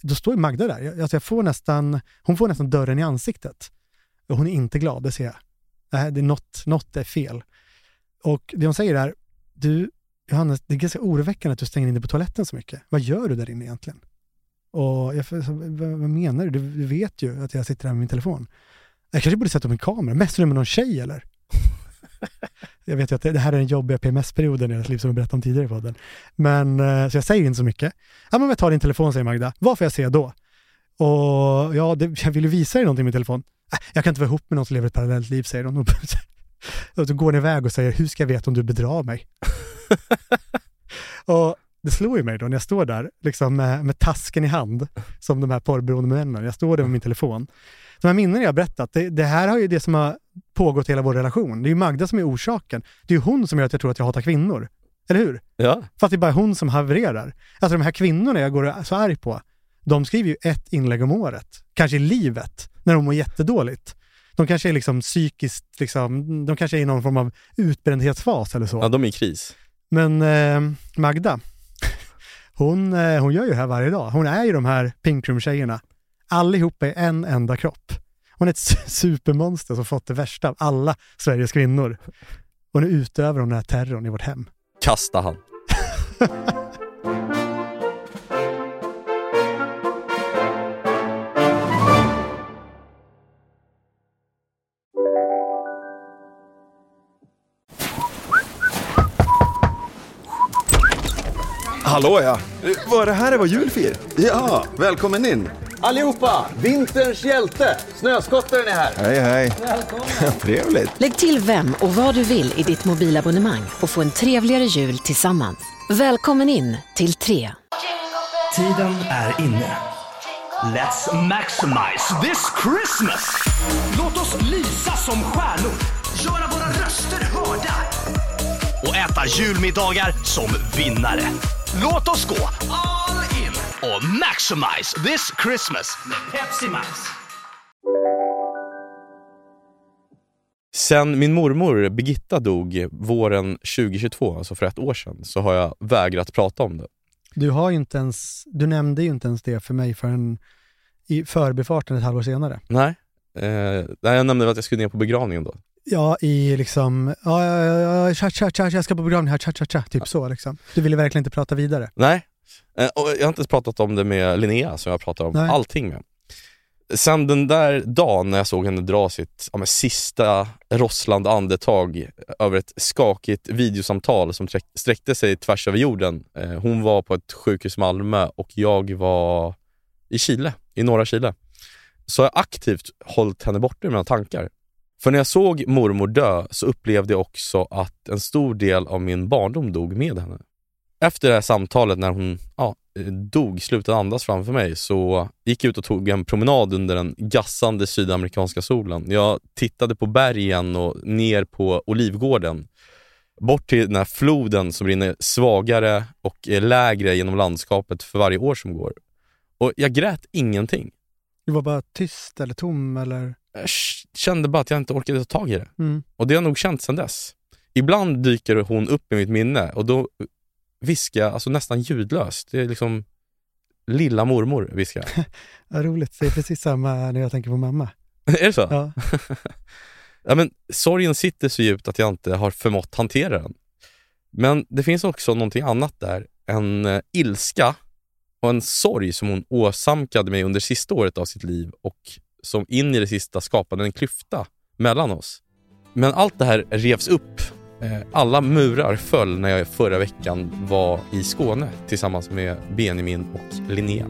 då står ju Magda där. Jag, alltså jag får nästan, hon får nästan dörren i ansiktet. Och hon är inte glad, det ser jag. Det, här, det är något, något är fel. Och det hon säger är, du Johannes, det är ganska oroväckande att du stänger in dig på toaletten så mycket. Vad gör du där inne egentligen? Och jag, vad, vad menar du? du? Vet ju att jag sitter här med min telefon. Jag kanske borde sätta upp en kamera. Messar du med någon tjej eller? jag vet ju att det, det här är den jobbiga PMS-perioden i deras liv som jag berättade om tidigare i podden. Men, eh, så jag säger inte så mycket. Ja, men jag tar din telefon, säger Magda. Vad får jag se då? Och ja, det, jag vill ju visa dig någonting med telefon. "Äh, Jag kan inte vara ihop med någon som lever ett parallellt liv, säger hon. Och så går hon iväg och säger, hur ska jag veta om du bedrar mig? och det slår ju mig då när jag står där, liksom med, med tasken i hand, som de här porrberoende männen. Jag står där med min telefon. De här minnen jag har berättat, det, det här har ju det som har pågått hela vår relation. Det är ju Magda som är orsaken. Det är ju hon som gör att jag tror att jag hatar kvinnor. Eller hur? Ja. För att det är bara hon som havererar. Alltså de här kvinnorna jag går så arg på, de skriver ju ett inlägg om året. Kanske i livet, när de mår jättedåligt. De kanske är liksom psykiskt, liksom, de kanske är i någon form av utbrändhetsfas eller så. ja, de är i kris. Men eh, Magda, hon, eh, hon gör ju det här varje dag. Hon är ju de här Pink Room-tjejerna. Allihopa i en enda kropp. Hon är ett su- supermonster som fått det värsta av alla Sveriges kvinnor. Och nu utövar hon den här terrorn i vårt hem. Kasta han. Hallå ja! Var det här det var julfir? Ja, välkommen in. Allihopa! Vinterns hjälte! Snöskottaren är här! Hej hej! Trevligt! Lägg till vem och vad du vill i ditt mobilabonnemang och få en trevligare jul tillsammans. Välkommen in till Tre. Tiden är inne. Let's maximize this Christmas! Låt oss lysa som stjärnor, göra våra röster hörda och äta julmiddagar som vinnare. Låt oss gå all in och maximize this Christmas med Pepsi Max. Sen min mormor Birgitta dog våren 2022, alltså för ett år sedan, så har jag vägrat prata om det. Du har ju inte ens, du nämnde ju inte ens det för mig förrän i förbifarten ett halvår senare. Nej. Eh, nej, jag nämnde att jag skulle ner på begravningen då. Ja, i liksom, ja, ja, ja, ja, tja, tja, tja, jag ska på begravning här, tja, tja, tja, typ så liksom. Du ville verkligen inte prata vidare. Nej. Eh, och jag har inte ens pratat om det med Linnea som jag pratar om Nej. allting med. Sen den där dagen när jag såg henne dra sitt ja, men, sista rosslande andetag över ett skakigt videosamtal som träck- sträckte sig tvärs över jorden. Eh, hon var på ett sjukhus i Malmö och jag var i Chile, i norra Chile. så har jag aktivt hållit henne borta ur mina tankar. För när jag såg mormor dö så upplevde jag också att en stor del av min barndom dog med henne. Efter det här samtalet när hon ja, dog, slutade andas framför mig, så gick jag ut och tog en promenad under den gassande sydamerikanska solen. Jag tittade på bergen och ner på olivgården. Bort till den här floden som rinner svagare och lägre genom landskapet för varje år som går. Och jag grät ingenting. Du var bara tyst eller tom eller? Kände bara att jag inte orkade ta tag i det. Mm. Och det har jag nog känt sedan dess. Ibland dyker hon upp i mitt minne och då viskar jag alltså nästan ljudlöst. Det är liksom lilla mormor viskar jag. Vad roligt, det är precis samma när jag tänker på mamma. är det så? Ja. ja, men sorgen sitter så djupt att jag inte har förmått hantera den. Men det finns också någonting annat där. En eh, ilska och en sorg som hon åsamkade mig under sista året av sitt liv och som in i det sista skapade en klyfta mellan oss. Men allt det här revs upp. Eh, Alla murar föll när jag förra veckan var i Skåne tillsammans med Benjamin och Linnea.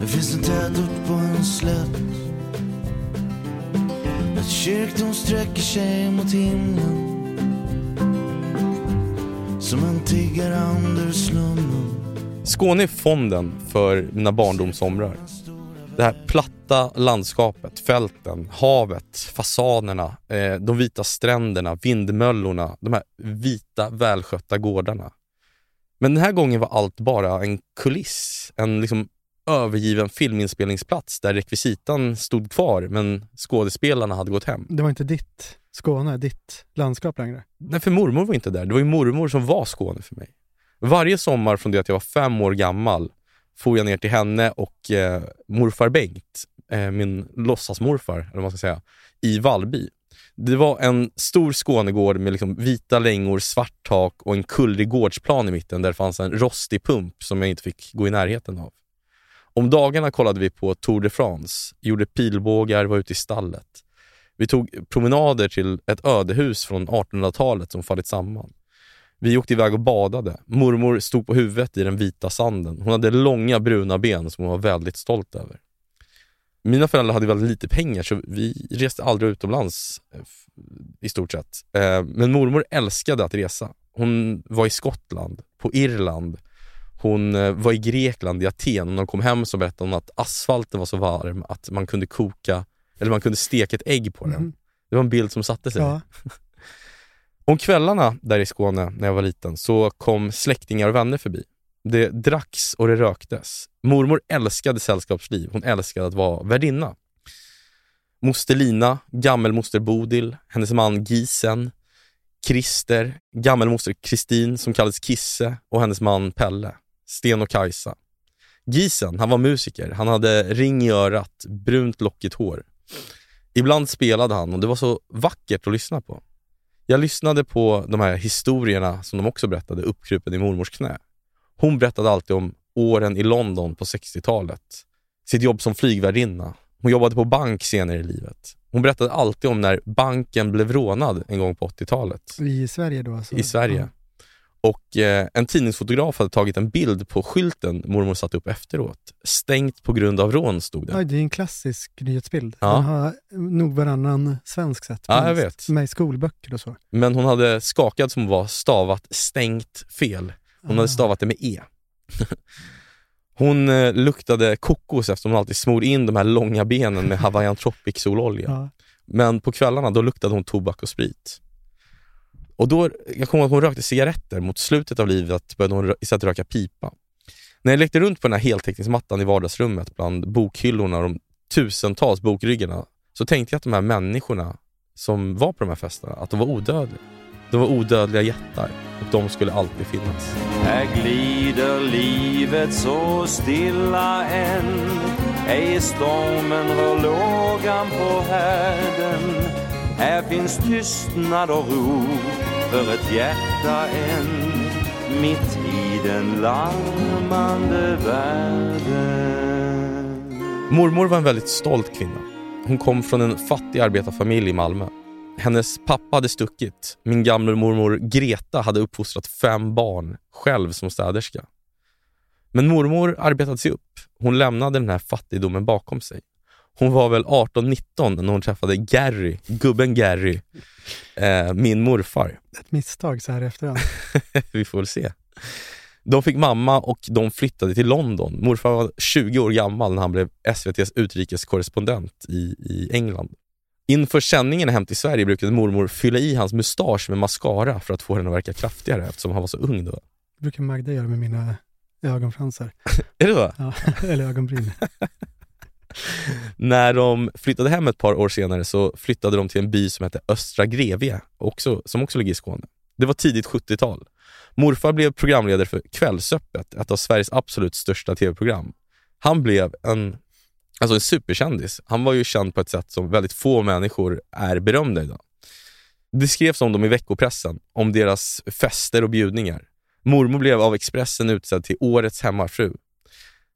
Det finns en tätort på en slätt Ett kyrktorn sträcker sig mot himlen Som en tiggare under slummen Skåne är fonden för mina barndomssomrar. Det här platta landskapet, fälten, havet, fasanerna, eh, de vita stränderna, vindmöllorna, de här vita välskötta gårdarna. Men den här gången var allt bara en kuliss, en liksom övergiven filminspelningsplats där rekvisitan stod kvar men skådespelarna hade gått hem. Det var inte ditt Skåne, ditt landskap längre. Nej, för mormor var inte där. Det var ju mormor som var Skåne för mig. Varje sommar från det att jag var fem år gammal for jag ner till henne och eh, morfar Bengt, eh, min låtsasmorfar, eller vad man ska säga, i Vallby. Det var en stor Skånegård med liksom vita längor, svart tak och en kullrig gårdsplan i mitten där det fanns en rostig pump som jag inte fick gå i närheten av. Om dagarna kollade vi på Tour de France, gjorde pilbågar, var ute i stallet. Vi tog promenader till ett ödehus från 1800-talet som fallit samman. Vi åkte iväg och badade. Mormor stod på huvudet i den vita sanden. Hon hade långa bruna ben som hon var väldigt stolt över. Mina föräldrar hade väldigt lite pengar så vi reste aldrig utomlands eh, i stort sett. Eh, Men mormor älskade att resa. Hon var i Skottland, på Irland, hon eh, var i Grekland, i Aten. När hon kom hem så berättade hon att asfalten var så varm att man kunde koka, eller man kunde steka ett ägg på den. Mhm. Det var en bild som satte sig. Ja. Om kvällarna där i Skåne när jag var liten så kom släktingar och vänner förbi. Det dracks och det röktes. Mormor älskade sällskapsliv. Hon älskade att vara värdinna. Moster Lina, gammelmoster Bodil, hennes man Gisen, Christer, gammelmoster Kristin som kallades Kisse och hennes man Pelle, Sten och Kajsa. Gisen, han var musiker. Han hade ring i örat, brunt lockigt hår. Ibland spelade han och det var så vackert att lyssna på. Jag lyssnade på de här historierna som de också berättade uppkrupen i mormors knä. Hon berättade alltid om åren i London på 60-talet. Sitt jobb som flygvärdinna. Hon jobbade på bank senare i livet. Hon berättade alltid om när banken blev rånad en gång på 80-talet I Sverige då alltså? i Sverige. Och eh, en tidningsfotograf hade tagit en bild på skylten mormor satte upp efteråt. Stängt på grund av rån stod det. Oj, det är en klassisk nyhetsbild. Ja. Den har nog varannan svensk sett. Ja, jag vet. Med i skolböcker och så. Men hon hade skakat som var stavat stängt fel. Hon Ah. hade stavat det med E. Hon eh, luktade kokos eftersom hon alltid smorde in de här långa benen med Hawaiian Tropic sololja. Ja. Men på kvällarna då luktade hon tobak och sprit. Och då, jag kommer ihåg att hon rökte cigaretter. Mot slutet av livet började hon istället röka pipa. När jag lekte runt på den här heltäckningsmattan i vardagsrummet bland bokhyllorna och de tusentals bokryggarna så tänkte jag att de här människorna som var på de här festerna, att de var odödliga. De var odödliga jättar och de skulle alltid finnas. Här glider livet så stilla än Ej stormen rör lågan på härden Här finns tystnad och ro för ett hjärta än Mitt i den larmande världen Mormor var en väldigt stolt kvinna. Hon kom från en fattig arbetarfamilj i Malmö. Hennes pappa hade stuckit. Min gamla mormor Greta hade uppfostrat fem barn, själv som städerska. Men mormor arbetade sig upp. Hon lämnade den här fattigdomen bakom sig. Hon var väl 18-19 när hon träffade Gary, gubben Gary, eh, min morfar. Ett misstag så här efterhand. Vi får väl se. De fick mamma och de flyttade till London. Morfar var 20 år gammal när han blev SVTs utrikeskorrespondent i, i England. Inför sändningen hem till Sverige brukade mormor fylla i hans mustasch med mascara för att få den att verka kraftigare eftersom han var så ung då. Det brukar Magda göra med mina ögonfransar. Är det så? Ja, eller ögonbryn. När de flyttade hem ett par år senare så flyttade de till en by som hette Östra Grevie, också, som också ligger i Skåne. Det var tidigt 70-tal. Morfar blev programledare för Kvällsöppet, ett av Sveriges absolut största tv-program. Han blev en, alltså en superkändis. Han var ju känd på ett sätt som väldigt få människor är berömda idag. Det skrevs om dem i veckopressen, om deras fester och bjudningar. Mormor blev av Expressen utsedd till årets hemmafru.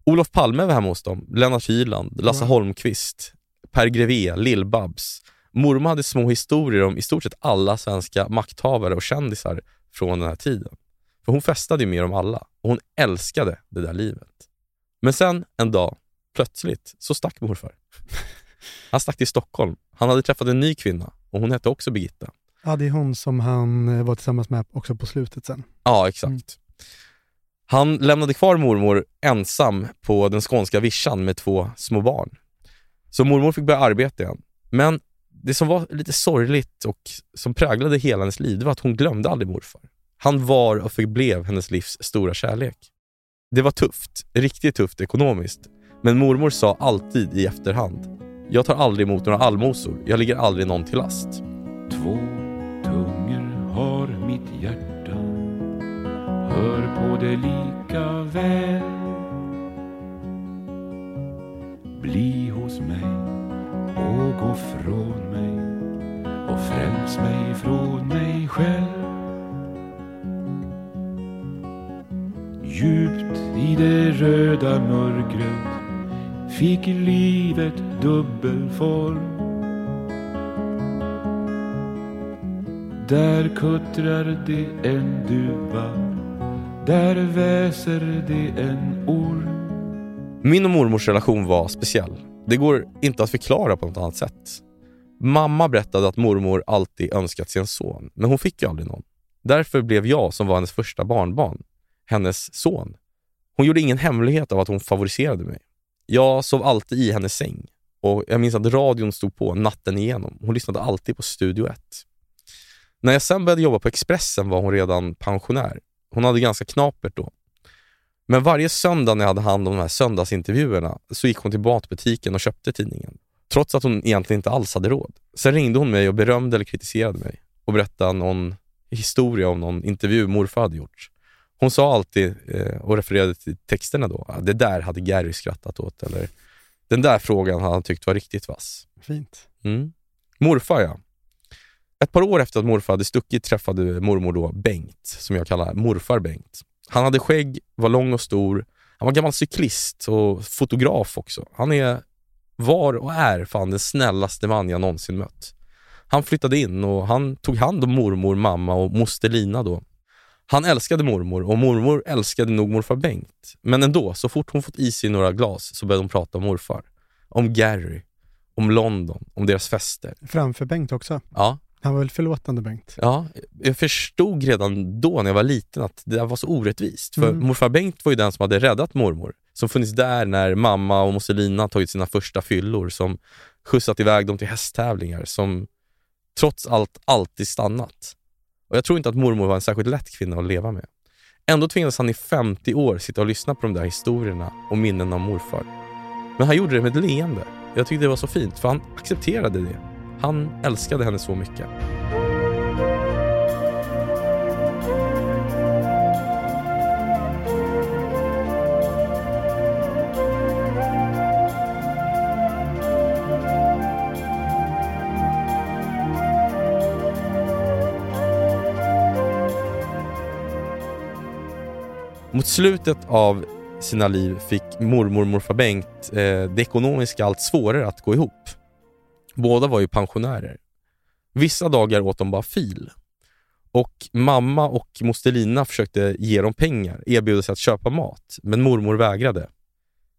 Olof Palme var hemma hos dem, Lennart Hyland, Lasse Wow. Holmqvist, Per Greve, Lill-Babs. Mormor hade små historier om i stort sett alla svenska makthavare och kändisar från den här tiden. För hon festade ju med dem alla och hon älskade det där livet. Men sen en dag, plötsligt, så stack morfar. Han stack till Stockholm. Han hade träffat en ny kvinna och hon hette också Birgitta. Ja, det är hon som han eh, var tillsammans med också på slutet sen. Ja, exakt. Han lämnade kvar mormor ensam på den skånska vischan med två små barn. Så mormor fick börja arbeta igen. Men det som var lite sorgligt och som präglade hela hennes liv, det var att hon glömde aldrig morfar. Han var och förblev hennes livs stora kärlek. Det var tufft, riktigt tufft ekonomiskt. Men mormor sa alltid i efterhand, jag tar aldrig emot några allmosor, jag ligger aldrig någon till last. Två tungor har mitt hjärta. Hör på det lika väl. Bli hos mig och gå från mig och fräls mig från mig själv. Djupt i det röda mörkret fick livet dubbel form Där kuttrar det en duva Där väser det en orm Min och mormors relation var speciell. Det går inte att förklara på något annat sätt. Mamma berättade att mormor alltid önskat sig en son, men hon fick ju aldrig någon. Därför blev jag, som var hennes första barnbarn, hennes son. Hon gjorde ingen hemlighet av att hon favoriserade mig. Jag sov alltid i hennes säng och jag minns att radion stod på natten igenom. Hon lyssnade alltid på Studio 1. När jag sen började jobba på Expressen var hon redan pensionär. Hon hade ganska knapert då. Men varje söndag när jag hade hand om de här söndagsintervjuerna så gick hon till matbutiken och köpte tidningen. Trots att hon egentligen inte alls hade råd. Sen ringde hon mig och berömde eller kritiserade mig och berättade någon historia om någon intervju morfar hade gjort. Hon sa alltid eh, och refererade till texterna då, "Ah, det där hade Gary skrattat åt eller den där frågan hade han tyckt var riktigt vass. Fint. Mm. Morfar ja. Ett par år efter att morfar hade stuckit träffade mormor då Bengt, som jag kallar morfar Bengt. Han hade skägg, var lång och stor. Han var gammal cyklist och fotograf också. Han är, var och är fan den snällaste man jag någonsin mött. Han flyttade in och han tog hand om mormor, mamma och moster Lina då. Han älskade mormor och mormor älskade nog morfar Bengt. Men ändå, så fort hon fått i sig några glas så började hon prata om morfar. Om Gary, om London, om deras fester. Framför Bengt också. Ja, Han var väl förlåtande Bengt. Ja, jag förstod redan då när jag var liten att det där var så orättvist. För Mm. morfar Bengt var ju den som hade räddat mormor. Som funnits där när mamma och moster Lina tagit sina första fyllor. Som skjutsat iväg dem till hästtävlingar. Som trots allt alltid stannat. Och jag tror inte att mormor var en särskilt lätt kvinna att leva med. Ändå tvingades han i 50 år sitta och lyssna på de där historierna och minnen av morfar. Men han gjorde det med ett leende. Jag tyckte det var så fint, för han accepterade det. Han älskade henne så mycket. Mot slutet av sina liv fick mormor och morfar Bengt eh, det ekonomiska allt svårare att gå ihop. Båda var ju pensionärer. Vissa dagar åt de bara fil. Och mamma och moster Lina försökte ge dem pengar, erbjuda sig att köpa mat, men mormor vägrade. När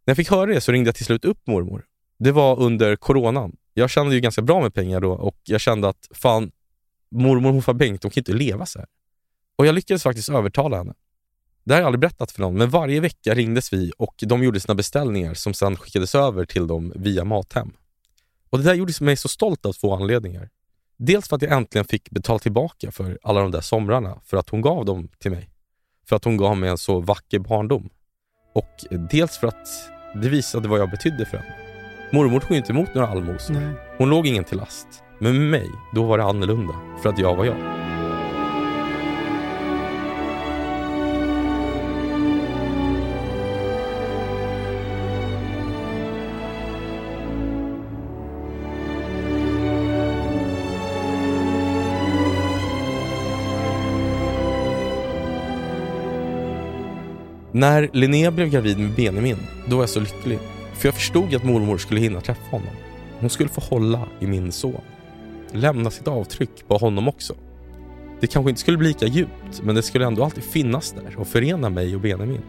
jag fick höra det så ringde jag till slut upp mormor. Det var under coronan. Jag kände ju ganska bra med pengar då och jag kände att fan, mormor och morfar Bengt, de kan inte leva så här. Och jag lyckades faktiskt övertala henne. Det har jag aldrig berättat för någon, men varje vecka ringdes vi och de gjorde sina beställningar som sedan skickades över till dem via Mathem. Och det där gjorde mig så stolt av två anledningar. Dels för att jag äntligen fick betala tillbaka för alla de där somrarna, för att hon gav dem till mig. För att hon gav mig en så vacker barndom. Och dels för att det visade vad jag betydde för henne. Mormor tog inte emot några allmosor. Hon låg ingen till last. Men med mig, då var det annorlunda. För att jag var jag. När Linnea blev gravid med Benjamin, då var jag så lycklig. För jag förstod att mormor skulle hinna träffa honom. Hon skulle få hålla i min son. Lämna sitt avtryck på honom också. Det kanske inte skulle bli lika djupt, men det skulle ändå alltid finnas där och förena mig och Benjamin.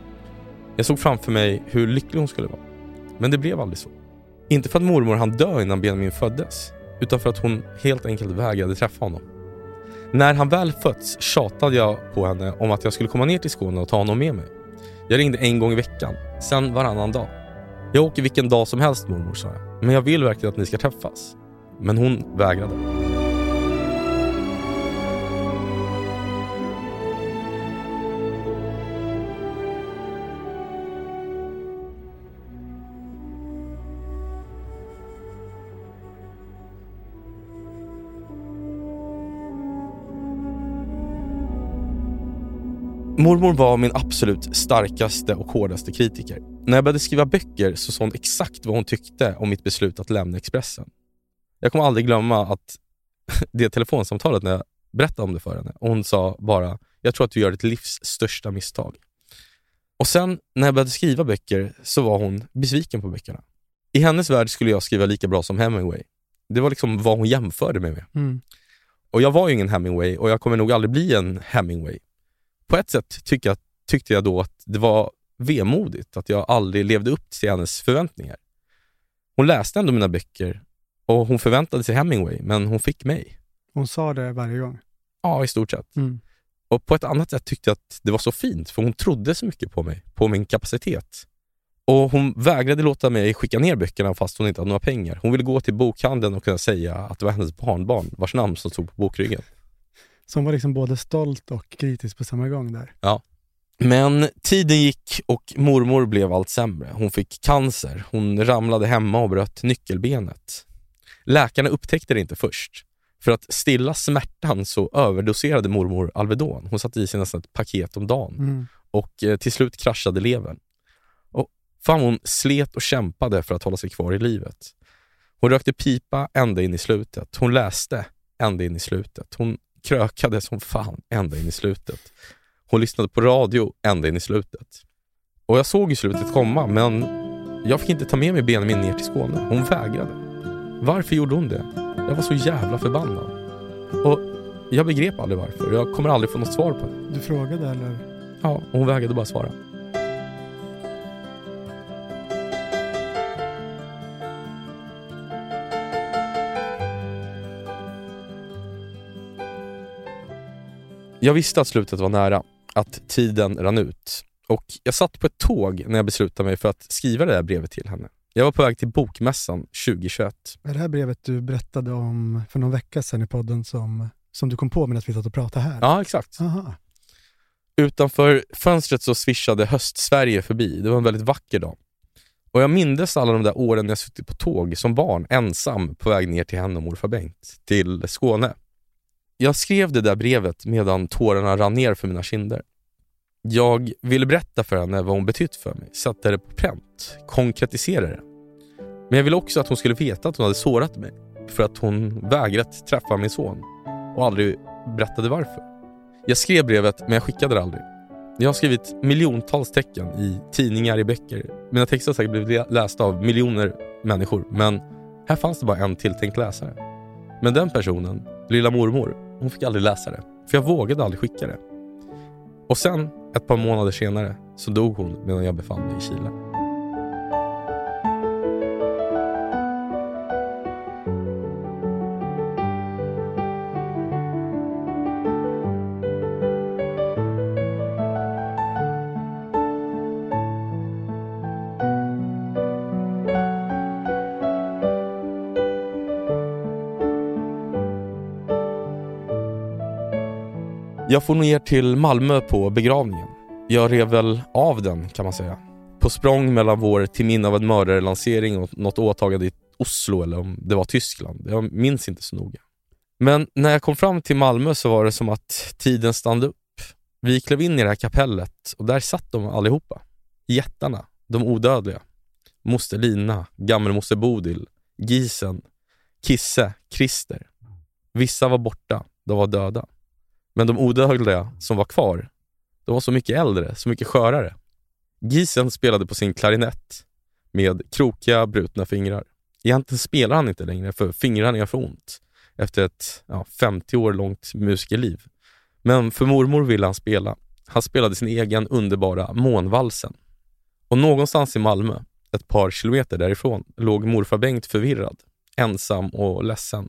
Jag såg framför mig hur lycklig hon skulle vara. Men det blev aldrig så. Inte för att mormor hann dö innan Benjamin föddes, utan för att hon helt enkelt vägrade träffa honom. När han väl fötts tjatade jag på henne om att jag skulle komma ner till Skåne och ta honom med mig. Jag ringde en gång i veckan, sen varannan dag. Jag åker vilken dag som helst mormor, sa jag. Men jag vill verkligen att ni ska träffas. Men hon vägrade. Mormor var min absolut starkaste och hårdaste kritiker. När jag började skriva böcker så sa hon exakt vad hon tyckte om mitt beslut att lämna Expressen. Jag kommer aldrig glömma att det telefonsamtalet när jag berättade om det för henne. Och hon sa bara, jag tror att du gör ditt livs största misstag. Och sen när jag började skriva böcker så var hon besviken på böckerna. I hennes värld skulle jag skriva lika bra som Hemingway. Det var liksom vad hon jämförde mig med. Mm. Och jag var ju ingen Hemingway och jag kommer nog aldrig bli en Hemingway. På ett sätt tycker jag, tyckte jag då att det var vemodigt att jag aldrig levde upp till hennes förväntningar. Hon läste ändå mina böcker och hon förväntade sig Hemingway, men hon fick mig. Hon sa det varje gång. Ja, i stort sett. Mm. Och på ett annat sätt tyckte jag att det var så fint, för hon trodde så mycket på mig, på min kapacitet. Och hon vägrade låta mig skicka ner böckerna fast hon inte hade några pengar. Hon ville gå till bokhandeln och kunna säga att det var hennes barnbarn vars namn som stod på bokryggen. Hon var liksom både stolt och kritisk på samma gång där. Ja. Men tiden gick och mormor blev allt sämre. Hon fick cancer, hon ramlade hemma och bröt nyckelbenet. Läkarna upptäckte det inte först. För att stilla smärtan så överdoserade mormor Alvedon. Hon satte i sig nästan ett paket om dagen. Mm. Och eh, till slut kraschade levern. Och fan hon slet och kämpade för att hålla sig kvar i livet. Hon rökte pipa ända in i slutet. Hon läste ända in i slutet. Hon krökade som fan ända in i slutet. Hon lyssnade på radio ända in i slutet. Och jag såg ju slutet komma, men jag fick inte ta med mig Benjamin ner till Skåne. Hon vägrade. Varför gjorde hon det? Jag var så jävla förbannad. Och jag begrep aldrig varför. Jag kommer aldrig få något svar på det. Du frågade eller? Ja, hon vägrade bara svara. Jag visste att slutet var nära, att tiden rann ut. Och jag satt på ett tåg när jag beslutade mig för att skriva det där brevet till henne. Jag var på väg till Bokmässan 2021. Är det här brevet du berättade om för någon vecka sedan i podden som, som du kom på medan vi satt och pratade här? Ja, exakt. Aha. Utanför fönstret så svischade höst-Sverige förbi. Det var en väldigt vacker dag. Och jag mindes alla de där åren när jag suttit på tåg som barn, ensam, på väg ner till henne och morfar Bengt, till Skåne. Jag skrev det där brevet medan tårarna rann ner för mina kinder. Jag ville berätta för henne vad hon betytt för mig, sätta det på pränt, konkretisera det. Men jag ville också att hon skulle veta att hon hade sårat mig för att hon vägrat träffa min son och aldrig berättade varför. Jag skrev brevet men jag skickade det aldrig. Jag har skrivit miljontals tecken i tidningar, i böcker. Mina texter har säkert blivit lästa av miljoner människor men här fanns det bara en tilltänkt läsare. Men den personen, lilla mormor, hon fick aldrig läsa det. För jag vågade aldrig skicka det. Och sen, ett par månader senare, så dog hon medan jag befann mig i Chile. Jag får ner till Malmö på begravningen. Jag rev väl av den kan man säga. På språng mellan vår till minne av en mördare-lansering och något åtagande i Oslo eller om det var Tyskland. Jag minns inte så noga. Men när jag kom fram till Malmö så var det som att tiden stannade upp. Vi klev in i det här kapellet och där satt de allihopa. Jättarna, de odödliga. Moster Lina, gammelmoster Bodil, Gisen, Kisse, Christer. Vissa var borta, de var döda. Men de odödliga som var kvar, de var så mycket äldre, så mycket skörare. Gisen spelade på sin klarinett med krokiga, brutna fingrar. Egentligen spelar han inte längre för fingrarna gör för ont efter ett ja, 50 år långt musikerliv. Men för mormor ville han spela. Han spelade sin egen underbara Månvalsen. Och någonstans i Malmö, ett par kilometer därifrån, låg morfar Bengt förvirrad, ensam och ledsen.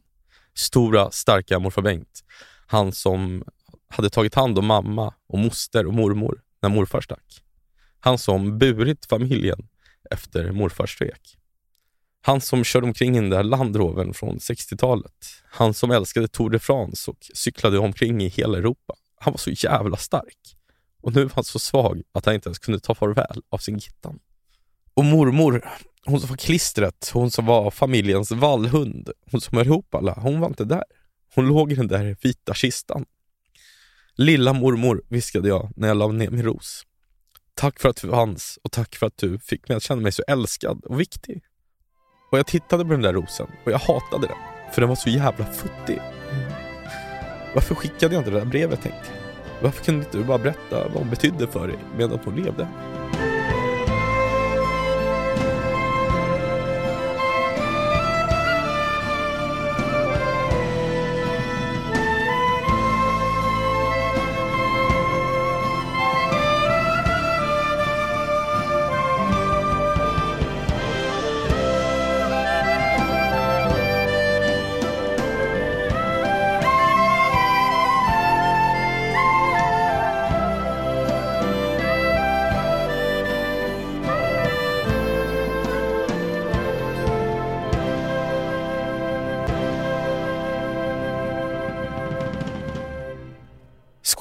Stora, starka morfar Bengt. Han som hade tagit hand om mamma och moster och mormor när morfar stack. Han som burit familjen efter morfars svek. Han som körde omkring i den där Landroven från 60-talet. Han som älskade Tour de France och cyklade omkring i hela Europa. Han var så jävla stark. Och nu var han så svag att han inte ens kunde ta farväl av sin gittan. Och mormor, hon som var klistret, hon som var familjens vallhund, hon som höll ihop alla, hon var inte där. Hon låg i den där vita kistan. Lilla mormor, viskade jag när jag la ner min ros. Tack för att du fanns och tack för att du fick mig att känna mig så älskad och viktig. Och jag tittade på den där rosen och jag hatade den. För den var så jävla futtig. Varför skickade jag inte det där brevet tänkte jag. Varför kunde inte du bara berätta vad hon betydde för dig medan hon levde?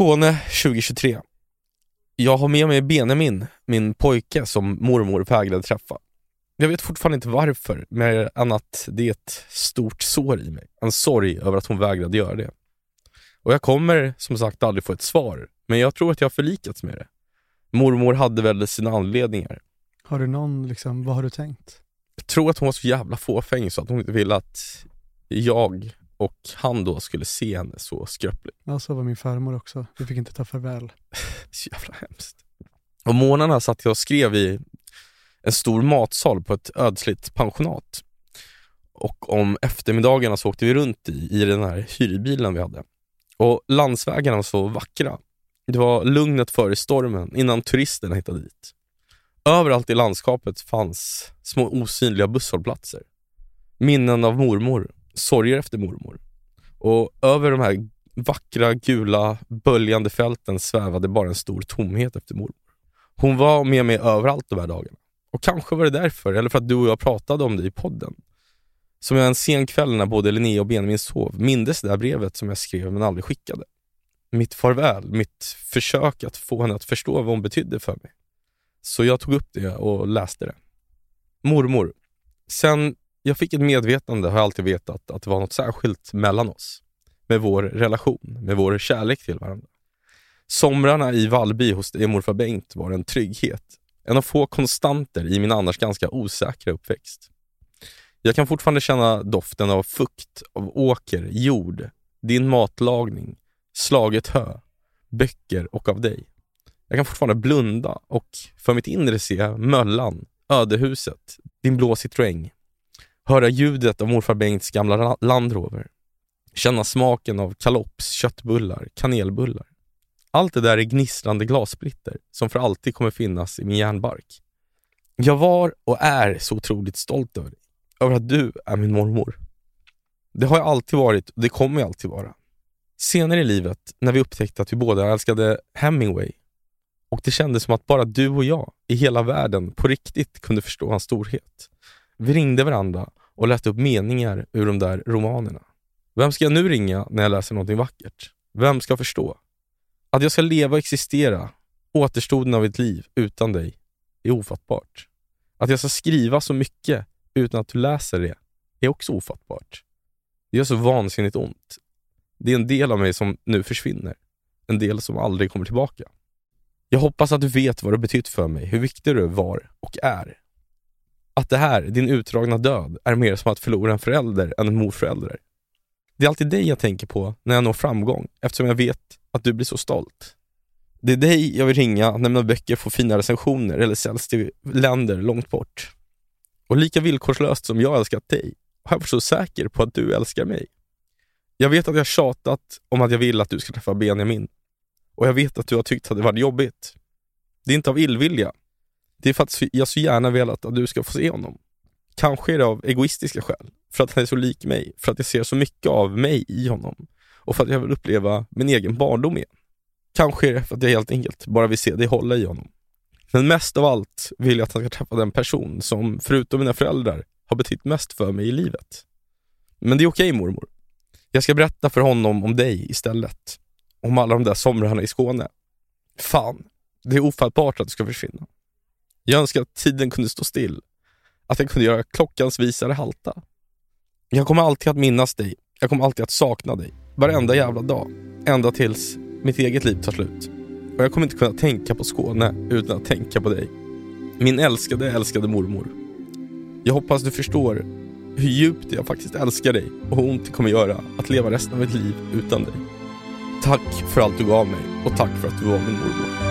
Skåne 2023. Jag har med mig Benjamin, min pojke som mormor vägrade träffa. Jag vet fortfarande inte varför, mer än att det är ett stort sår i mig. En sorg över att hon vägrade göra det. Och jag kommer som sagt aldrig få ett svar, men jag tror att jag har förlikats med det. Mormor hade väl sina anledningar. Har du någon, liksom, vad har du tänkt? Jag tror att hon var så jävla fåfäng så att hon inte ville att jag och han då skulle se henne så skröplig. Ja, så var min farmor också. Vi fick inte ta farväl. så jävla hemskt. Och morgnarna satt jag och skrev i en stor matsal på ett ödsligt pensionat. Och om eftermiddagarna så åkte vi runt i, i den här hyrbilen vi hade. Och landsvägarna var så vackra. Det var lugnet före stormen innan turisterna hittade dit. Överallt i landskapet fanns små osynliga busshållplatser. Minnen av mormor sorger efter mormor. Och över de här vackra, gula, böljande fälten svävade bara en stor tomhet efter mormor. Hon var med mig överallt de här dagarna. Och kanske var det därför, eller för att du och jag pratade om det i podden, som jag en sen kväll när både Linnea och Benjamin sov mindes det där brevet som jag skrev men aldrig skickade. Mitt farväl, mitt försök att få henne att förstå vad hon betydde för mig. Så jag tog upp det och läste det. Mormor. Sen jag fick ett medvetande, har jag alltid vetat, att det var något särskilt mellan oss. Med vår relation, med vår kärlek till varandra. Somrarna i Vallby hos dig morfar Bengt var en trygghet. En av få konstanter i min annars ganska osäkra uppväxt. Jag kan fortfarande känna doften av fukt, av åker, jord, din matlagning, slaget hö, böcker och av dig. Jag kan fortfarande blunda och för mitt inre se möllan, ödehuset, din blå Citroën, höra ljudet av morfar Bengts gamla Land Rover, känna smaken av kalops, köttbullar, kanelbullar. Allt det där är gnistrande glassplitter som för alltid kommer finnas i min hjärnbark. Jag var och är så otroligt stolt över dig, över att du är min mormor. Det har jag alltid varit och det kommer jag alltid vara. Senare i livet, när vi upptäckte att vi båda älskade Hemingway och det kändes som att bara du och jag i hela världen på riktigt kunde förstå hans storhet. Vi ringde varandra och läste upp meningar ur de där romanerna. Vem ska jag nu ringa när jag läser någonting vackert? Vem ska förstå? Att jag ska leva och existera återstoden av ett liv utan dig är ofattbart. Att jag ska skriva så mycket utan att du läser det är också ofattbart. Det gör så vansinnigt ont. Det är en del av mig som nu försvinner. En del som aldrig kommer tillbaka. Jag hoppas att du vet vad du betytt för mig, hur viktig du var och är. Att det här, din utdragna död, är mer som att förlora en förälder än en morförälder. Det är alltid dig jag tänker på när jag når framgång, eftersom jag vet att du blir så stolt. Det är dig jag vill ringa när mina böcker får fina recensioner eller säljs till länder långt bort. Och lika villkorslöst som jag älskat dig, har jag varit så säker på att du älskar mig. Jag vet att jag tjatat om att jag vill att du ska träffa Benjamin. Och jag vet att du har tyckt att det varit jobbigt. Det är inte av illvilja. Det är för att jag så gärna velat att du ska få se honom. Kanske är det av egoistiska skäl. För att han är så lik mig. För att jag ser så mycket av mig i honom. Och för att jag vill uppleva min egen barndom igen. Kanske är det för att jag helt enkelt bara vill se dig hålla i honom. Men mest av allt vill jag att han ska träffa den person som, förutom mina föräldrar, har betytt mest för mig i livet. Men det är okej mormor. Jag ska berätta för honom om dig istället. Om alla de där somrarna i Skåne. Fan, det är ofattbart att du ska försvinna. Jag önskar att tiden kunde stå still. Att jag kunde göra klockans visare halta. Jag kommer alltid att minnas dig. Jag kommer alltid att sakna dig. Varenda jävla dag. Ända tills mitt eget liv tar slut. Och jag kommer inte kunna tänka på Skåne utan att tänka på dig. Min älskade, älskade mormor. Jag hoppas du förstår hur djupt jag faktiskt älskar dig och hur ont det kommer göra att leva resten av mitt liv utan dig. Tack för allt du gav mig och tack för att du var min mormor.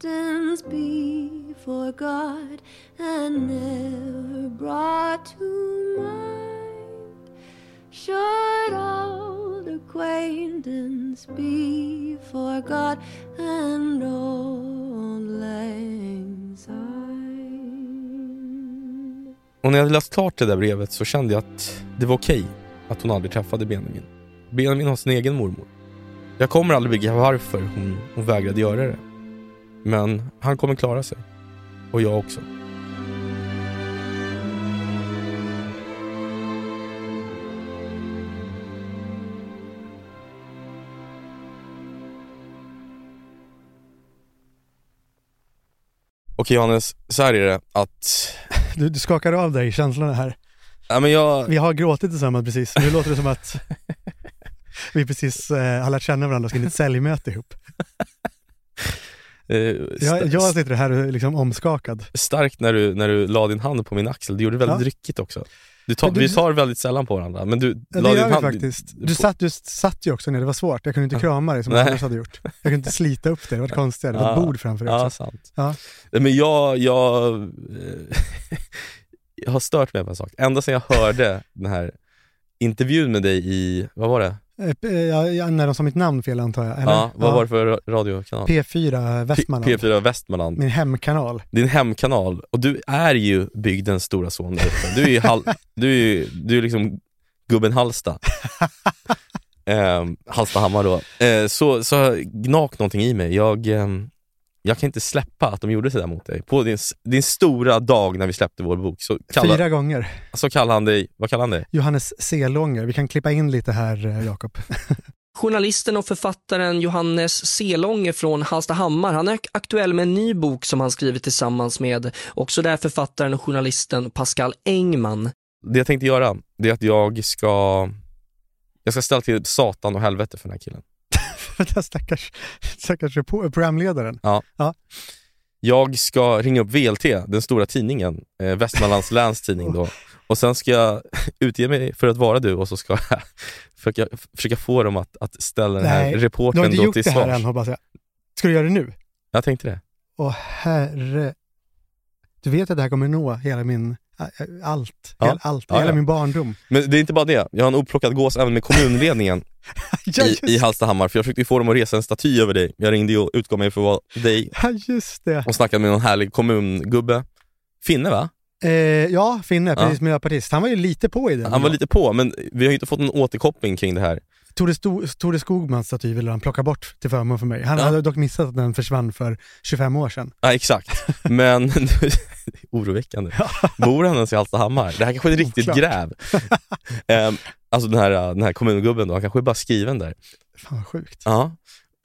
Acquaintance be forgot and never brought to mind? Should old acquaintance be forgot and old lang syne? Och när jag hade läst klart det där brevet så kände jag att det var okej okay att hon aldrig träffade Benjamin. Benjamin har sin egen mormor. Jag kommer aldrig begripa varför hon, hon vägrade göra det. Men han kommer klara sig. Och jag också. Okej Johannes, så här är det att... Du, du skakar av dig känslorna här. Ja, men jag... Vi har gråtit tillsammans precis. Nu låter det som att vi precis eh, har lärt känna varandra och ska in i ett säljmöte ihop. Eh, Jag, jag sitter här och liksom omskakad. Starkt när du, när du la din hand på min axel, du gjorde det väldigt Ja. ryckigt också. Tar, du- vi tar väldigt sällan på varandra, men du Ja, la din hand... faktiskt. Du satt, du satt ju också ner, det var svårt. Jag kunde inte krama dig som jag annars hade gjort. Jag kunde inte slita upp dig, det var konstigt. Det var ett Ja. bord framför dig Ja, också. sant. Ja. Men jag, jag, eh, jag har stört mig på en sak. Ända sedan jag hörde den här intervjun med dig i, vad var det? Eh, Ja, ja, när de sa mitt namn fel antar jag. Eller? Ja, vad var det för ra- radiokanal? P4 Västmanland. P- P4 Västmanland. Min hemkanal. Din hemkanal. Och du är ju bygdens stora son där uppe. Du är ju, hal- du är ju du är liksom gubben Halsta. eh, Hallstahammar då. Eh, så, så gnak någonting i mig. Jag, ehm, jag kan inte släppa att de gjorde sådär mot dig. På din, din stora dag när vi släppte vår bok så kallade, Fyra gånger. så kallade han dig, vad kallade han dig? Johannes Selånger. Vi kan klippa in lite här, eh, Jakob. Journalisten och författaren Johannes Selånger från Hallstahammar, han är aktuell med en ny bok som han skrivit tillsammans med också där författaren och journalisten Pascal Engman. Det jag tänkte göra, det är att jag ska jag ska ställa till satan och helvete för den här killen. Vänta, stackars, stackars programledaren. Ja. Ja. Jag ska ringa upp VLT, den stora tidningen, eh, Västmanlands läns tidning då. Och sen ska jag utge mig för att vara du och så ska jag försöka, försöka få dem att, att ställa den här Nej, du har inte då gjort till det här svars. än hoppas jag. Ska du göra det nu? Jag tänkte det. Åh herre. Du vet att det här kommer nå hela min, allt, Ja. allt, Ja, hela ja. min barndom. Men det är inte bara det, jag har en upplockad gås även med kommunledningen i, i Hallstahammar, för jag försökte få dem att resa en staty över dig. Jag ringde och utgav mig för att vara dig ja, just det. och snackade med någon härlig kommungubbe. Finne va? Eh, ja, Finne, precis, Ja. miljöpartist. Han var ju lite på i den. Han var lite på, men vi har ju inte fått någon återkoppling kring det här. Tore, Sto- Tore Skogmans staty ville han plocka bort till förmån för mig. Han Ja. hade dock missat att den försvann för 25 år sedan. Ja, exakt. Men, oroväckande. Bor han ens i Hallstahammar? Det här kanske är ett riktigt gräv. Ehm, alltså den här, den här kommungubben då, han kanske är bara skriven där. Fan vad sjukt. Ja.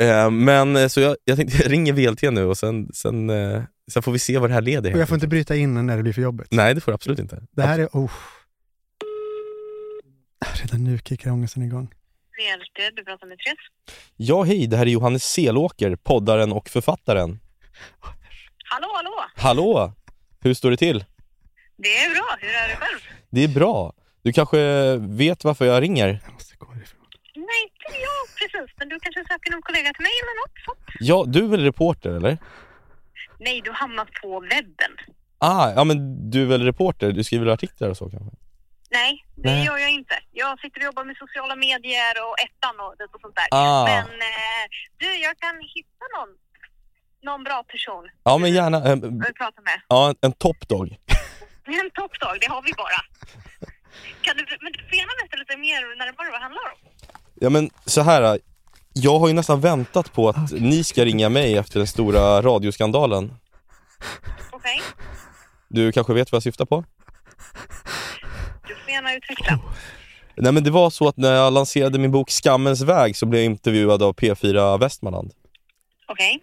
Ehm, men eh, så jag, jag tänkte, jag ringer VLT nu och sen, sen, eh, sen får vi se vad det här leder Och jag får inte bryta in när det blir för jobbigt. Nej, det får du absolut inte. Det här är, oh. Redan nu kickar ångesten igång. Du pratar med Therese. Ja, hej, det här är Johannes Selåker, poddaren och författaren. Hallå, hallå! Hallå! Hur står det till? Det är bra, hur är det själv? Det är bra. Du kanske vet varför jag ringer? Nej, inte jag precis, men du kanske söker någon kollega till mig eller något sånt? Ja, du är väl reporter, eller? Nej, du har hamnat på webben. Ah, ja men du är väl reporter? Du skriver artiklar och så kanske? Nej, det Nej. gör jag inte. Jag sitter och jobbar med sociala medier och ettan och, och sånt där. Ah. Men eh, du, jag kan hitta någon, någon bra person Ja, men gärna. eh, prata med. ja, en, en toppdog. En toppdag, det har vi bara. Kan du, men du får gärna berätta lite mer närmare vad det handlar om. Ja men så här. jag har ju nästan väntat på att ni ska ringa mig efter den stora radioskandalen. Okej, Du kanske vet vad jag syftar på? Gärna utveckla. Nej men det var så att när jag lanserade min bok Skammens väg så blev jag intervjuad av P4 Västmanland. Okej,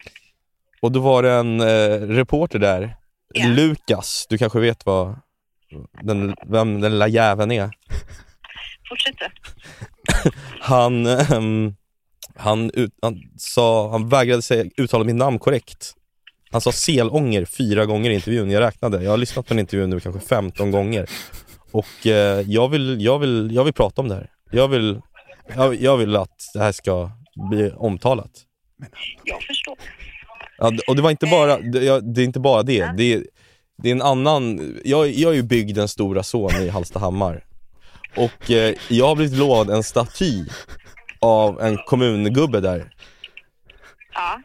Och då var det en eh, reporter där, Lukas, du kanske vet vad den, vem den lilla jäveln är? fortsätt du. Han, ehm, han, ut, han, sa, han vägrade säga, uttala mitt namn korrekt. Han sa selånger fyra gånger i intervjun, jag räknade. Jag har lyssnat på den intervjun nu kanske 15 gånger. Och eh, jag, vill, jag, vill, jag vill prata om det här. Jag vill, jag, jag vill att det här ska bli omtalat. Jag förstår. Ja, och det var inte bara det, ja, det är inte bara det. Det är, det är en annan... Jag, jag är ju byggd en stora son i Hallstahammar. Och eh, jag har blivit lovad en staty av en kommungubbe där.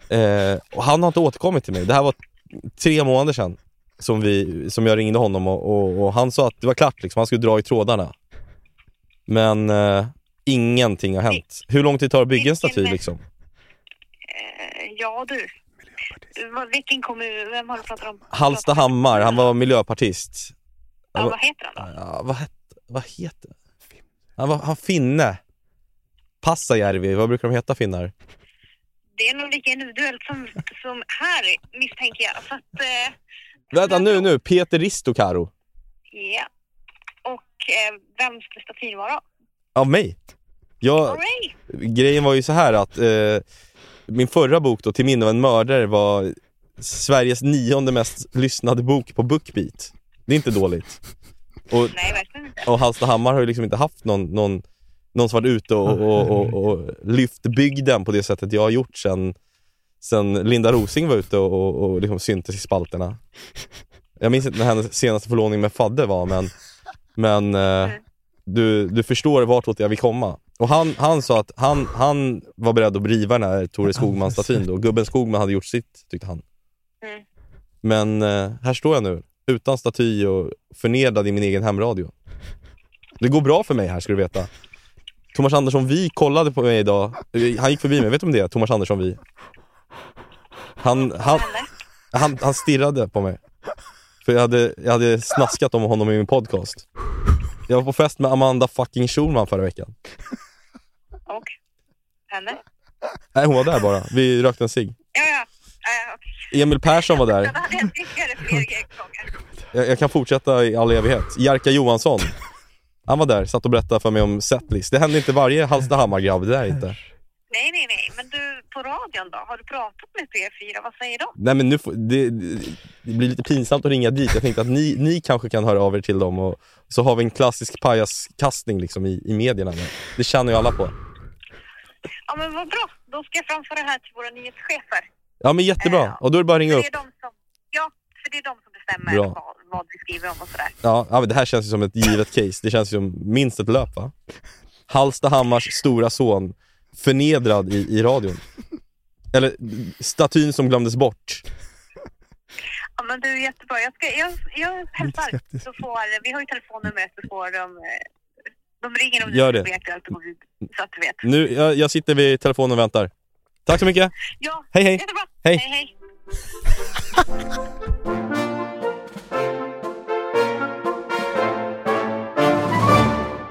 Eh, och han har inte återkommit till mig. Det här var tre månader sedan som, vi, som jag ringde honom och, och, och han sa att det var klart, liksom. han skulle dra i trådarna. Men eh, ingenting har hänt. Hur lång tid tar det att bygga en staty liksom? Eh, ja du. Vilken kommun, vem har du pratat om? Hallstahammar, han var miljöpartist. Ja, vad heter han då? Ja, vad, het, vad heter han? var han finne. Passajärvi, vad brukar de heta finnar? Det är nog lika individuellt som, som här misstänker jag. Så att, eh, Vänta nu, nu, Peter Ristokaro. ja. Och eh, vem skulle statyn vara? Av mig. Jag, grejen var ju så här att eh, min förra bok då, Till minne av en mördare var Sveriges nionde mest lyssnade bok på Bookbeat. Det är inte dåligt. Och, Nej, verkligen inte. och Hallstahammar har ju liksom inte haft någon, någon, någon som varit ute och, och, och, och lyft bygden på det sättet jag har gjort sen, sen Linda Rosing var ute och, och, och liksom syntes i spalterna. Jag minns inte när hennes senaste förlovning med Fadde var men, men eh, du, du förstår vartåt jag vill komma. Och han, han sa att han, han var beredd att riva den här Tore Skogman-statyn då. Gubben Skogman hade gjort sitt, tyckte han. Mm. Men eh, här står jag nu, utan staty och förnedrad i min egen hemradio. Det går bra för mig här ska du veta. Thomas Andersson Vi kollade på mig idag, Eh, han gick förbi mig, vet du om det är? Thomas Andersson Vi. Han, han, han, han stirrade på mig. För jag hade, jag hade snaskat om honom i min podcast. Jag var på fest med Amanda fucking Schulman förra veckan. Och? Henne? Nej hon var där bara, vi rökte en cigg. Ja, ja. ja okej. Emil Persson var där. Jag. Jag, kan fortsätta i all evighet. Jerka Johansson. Han var där, satt och berättade för mig om setlist. Det händer inte varje Hallstahammar-grabb, det där är inte. Nej, nej, nej. På radion då? Har du pratat med P4? Vad säger de? Nej men nu får, det, det blir lite pinsamt att ringa dit. Jag tänkte att ni, ni kanske kan höra av er till dem och så har vi en klassisk pajaskastning liksom i, i medierna. Det känner ju alla på. Ja, men vad bra. Då ska jag framföra det här till våra nyhetschefer. Ja men jättebra, och då är det bara att ringa upp. det är de som, ja, för det är de som bestämmer Bra. vad, vad vi skriver om och sådär. Ja, ja men det här känns ju som ett givet case. Det känns ju som minst ett löp va? Hallstahammars stora son förnedrad i, i radion. Eller statyn som glömdes bort. Ja, men du är jättebra. Jag, ska, jag, jag hälsar. Så får, vi har ju telefonnumret så får de... eh, De ringer om Gör det aktuellt och vi- så att du vet. Nu, jag, jag sitter vid telefonen och väntar. Tack så mycket. Ja, Hej, hej. jättebra. Hej. hej, hej.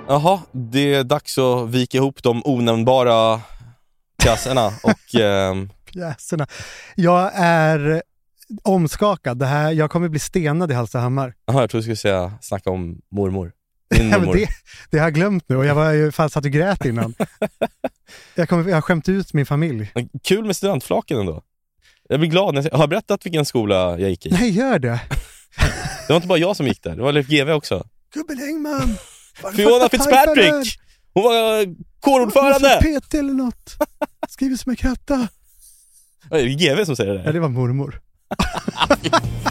Jaha, det är dags att vika ihop de onämnbara kassorna och ehm, Pjäserna. Jag är omskakad. Det här, jag kommer bli stenad i Hallstahammar. Jaha, jag trodde du skulle säga snacka om mormor. Men mormor. det, det har jag glömt nu och jag var ju fan satt och grät innan. jag, kommer, jag har skämt ut min familj. Kul med studentflaken ändå. Jag blir glad. När jag, har jag berättat vilken skola jag gick i? Nej, gör det. Det var inte bara jag som gick där, det var Leif GW också. Gubben Engman! Fiona Fitzpatrick! Hon var eh, kårordförande! PT eller något. Skriver som en kratta. Det är GW som säger det Ja, det var mormor.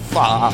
Fan.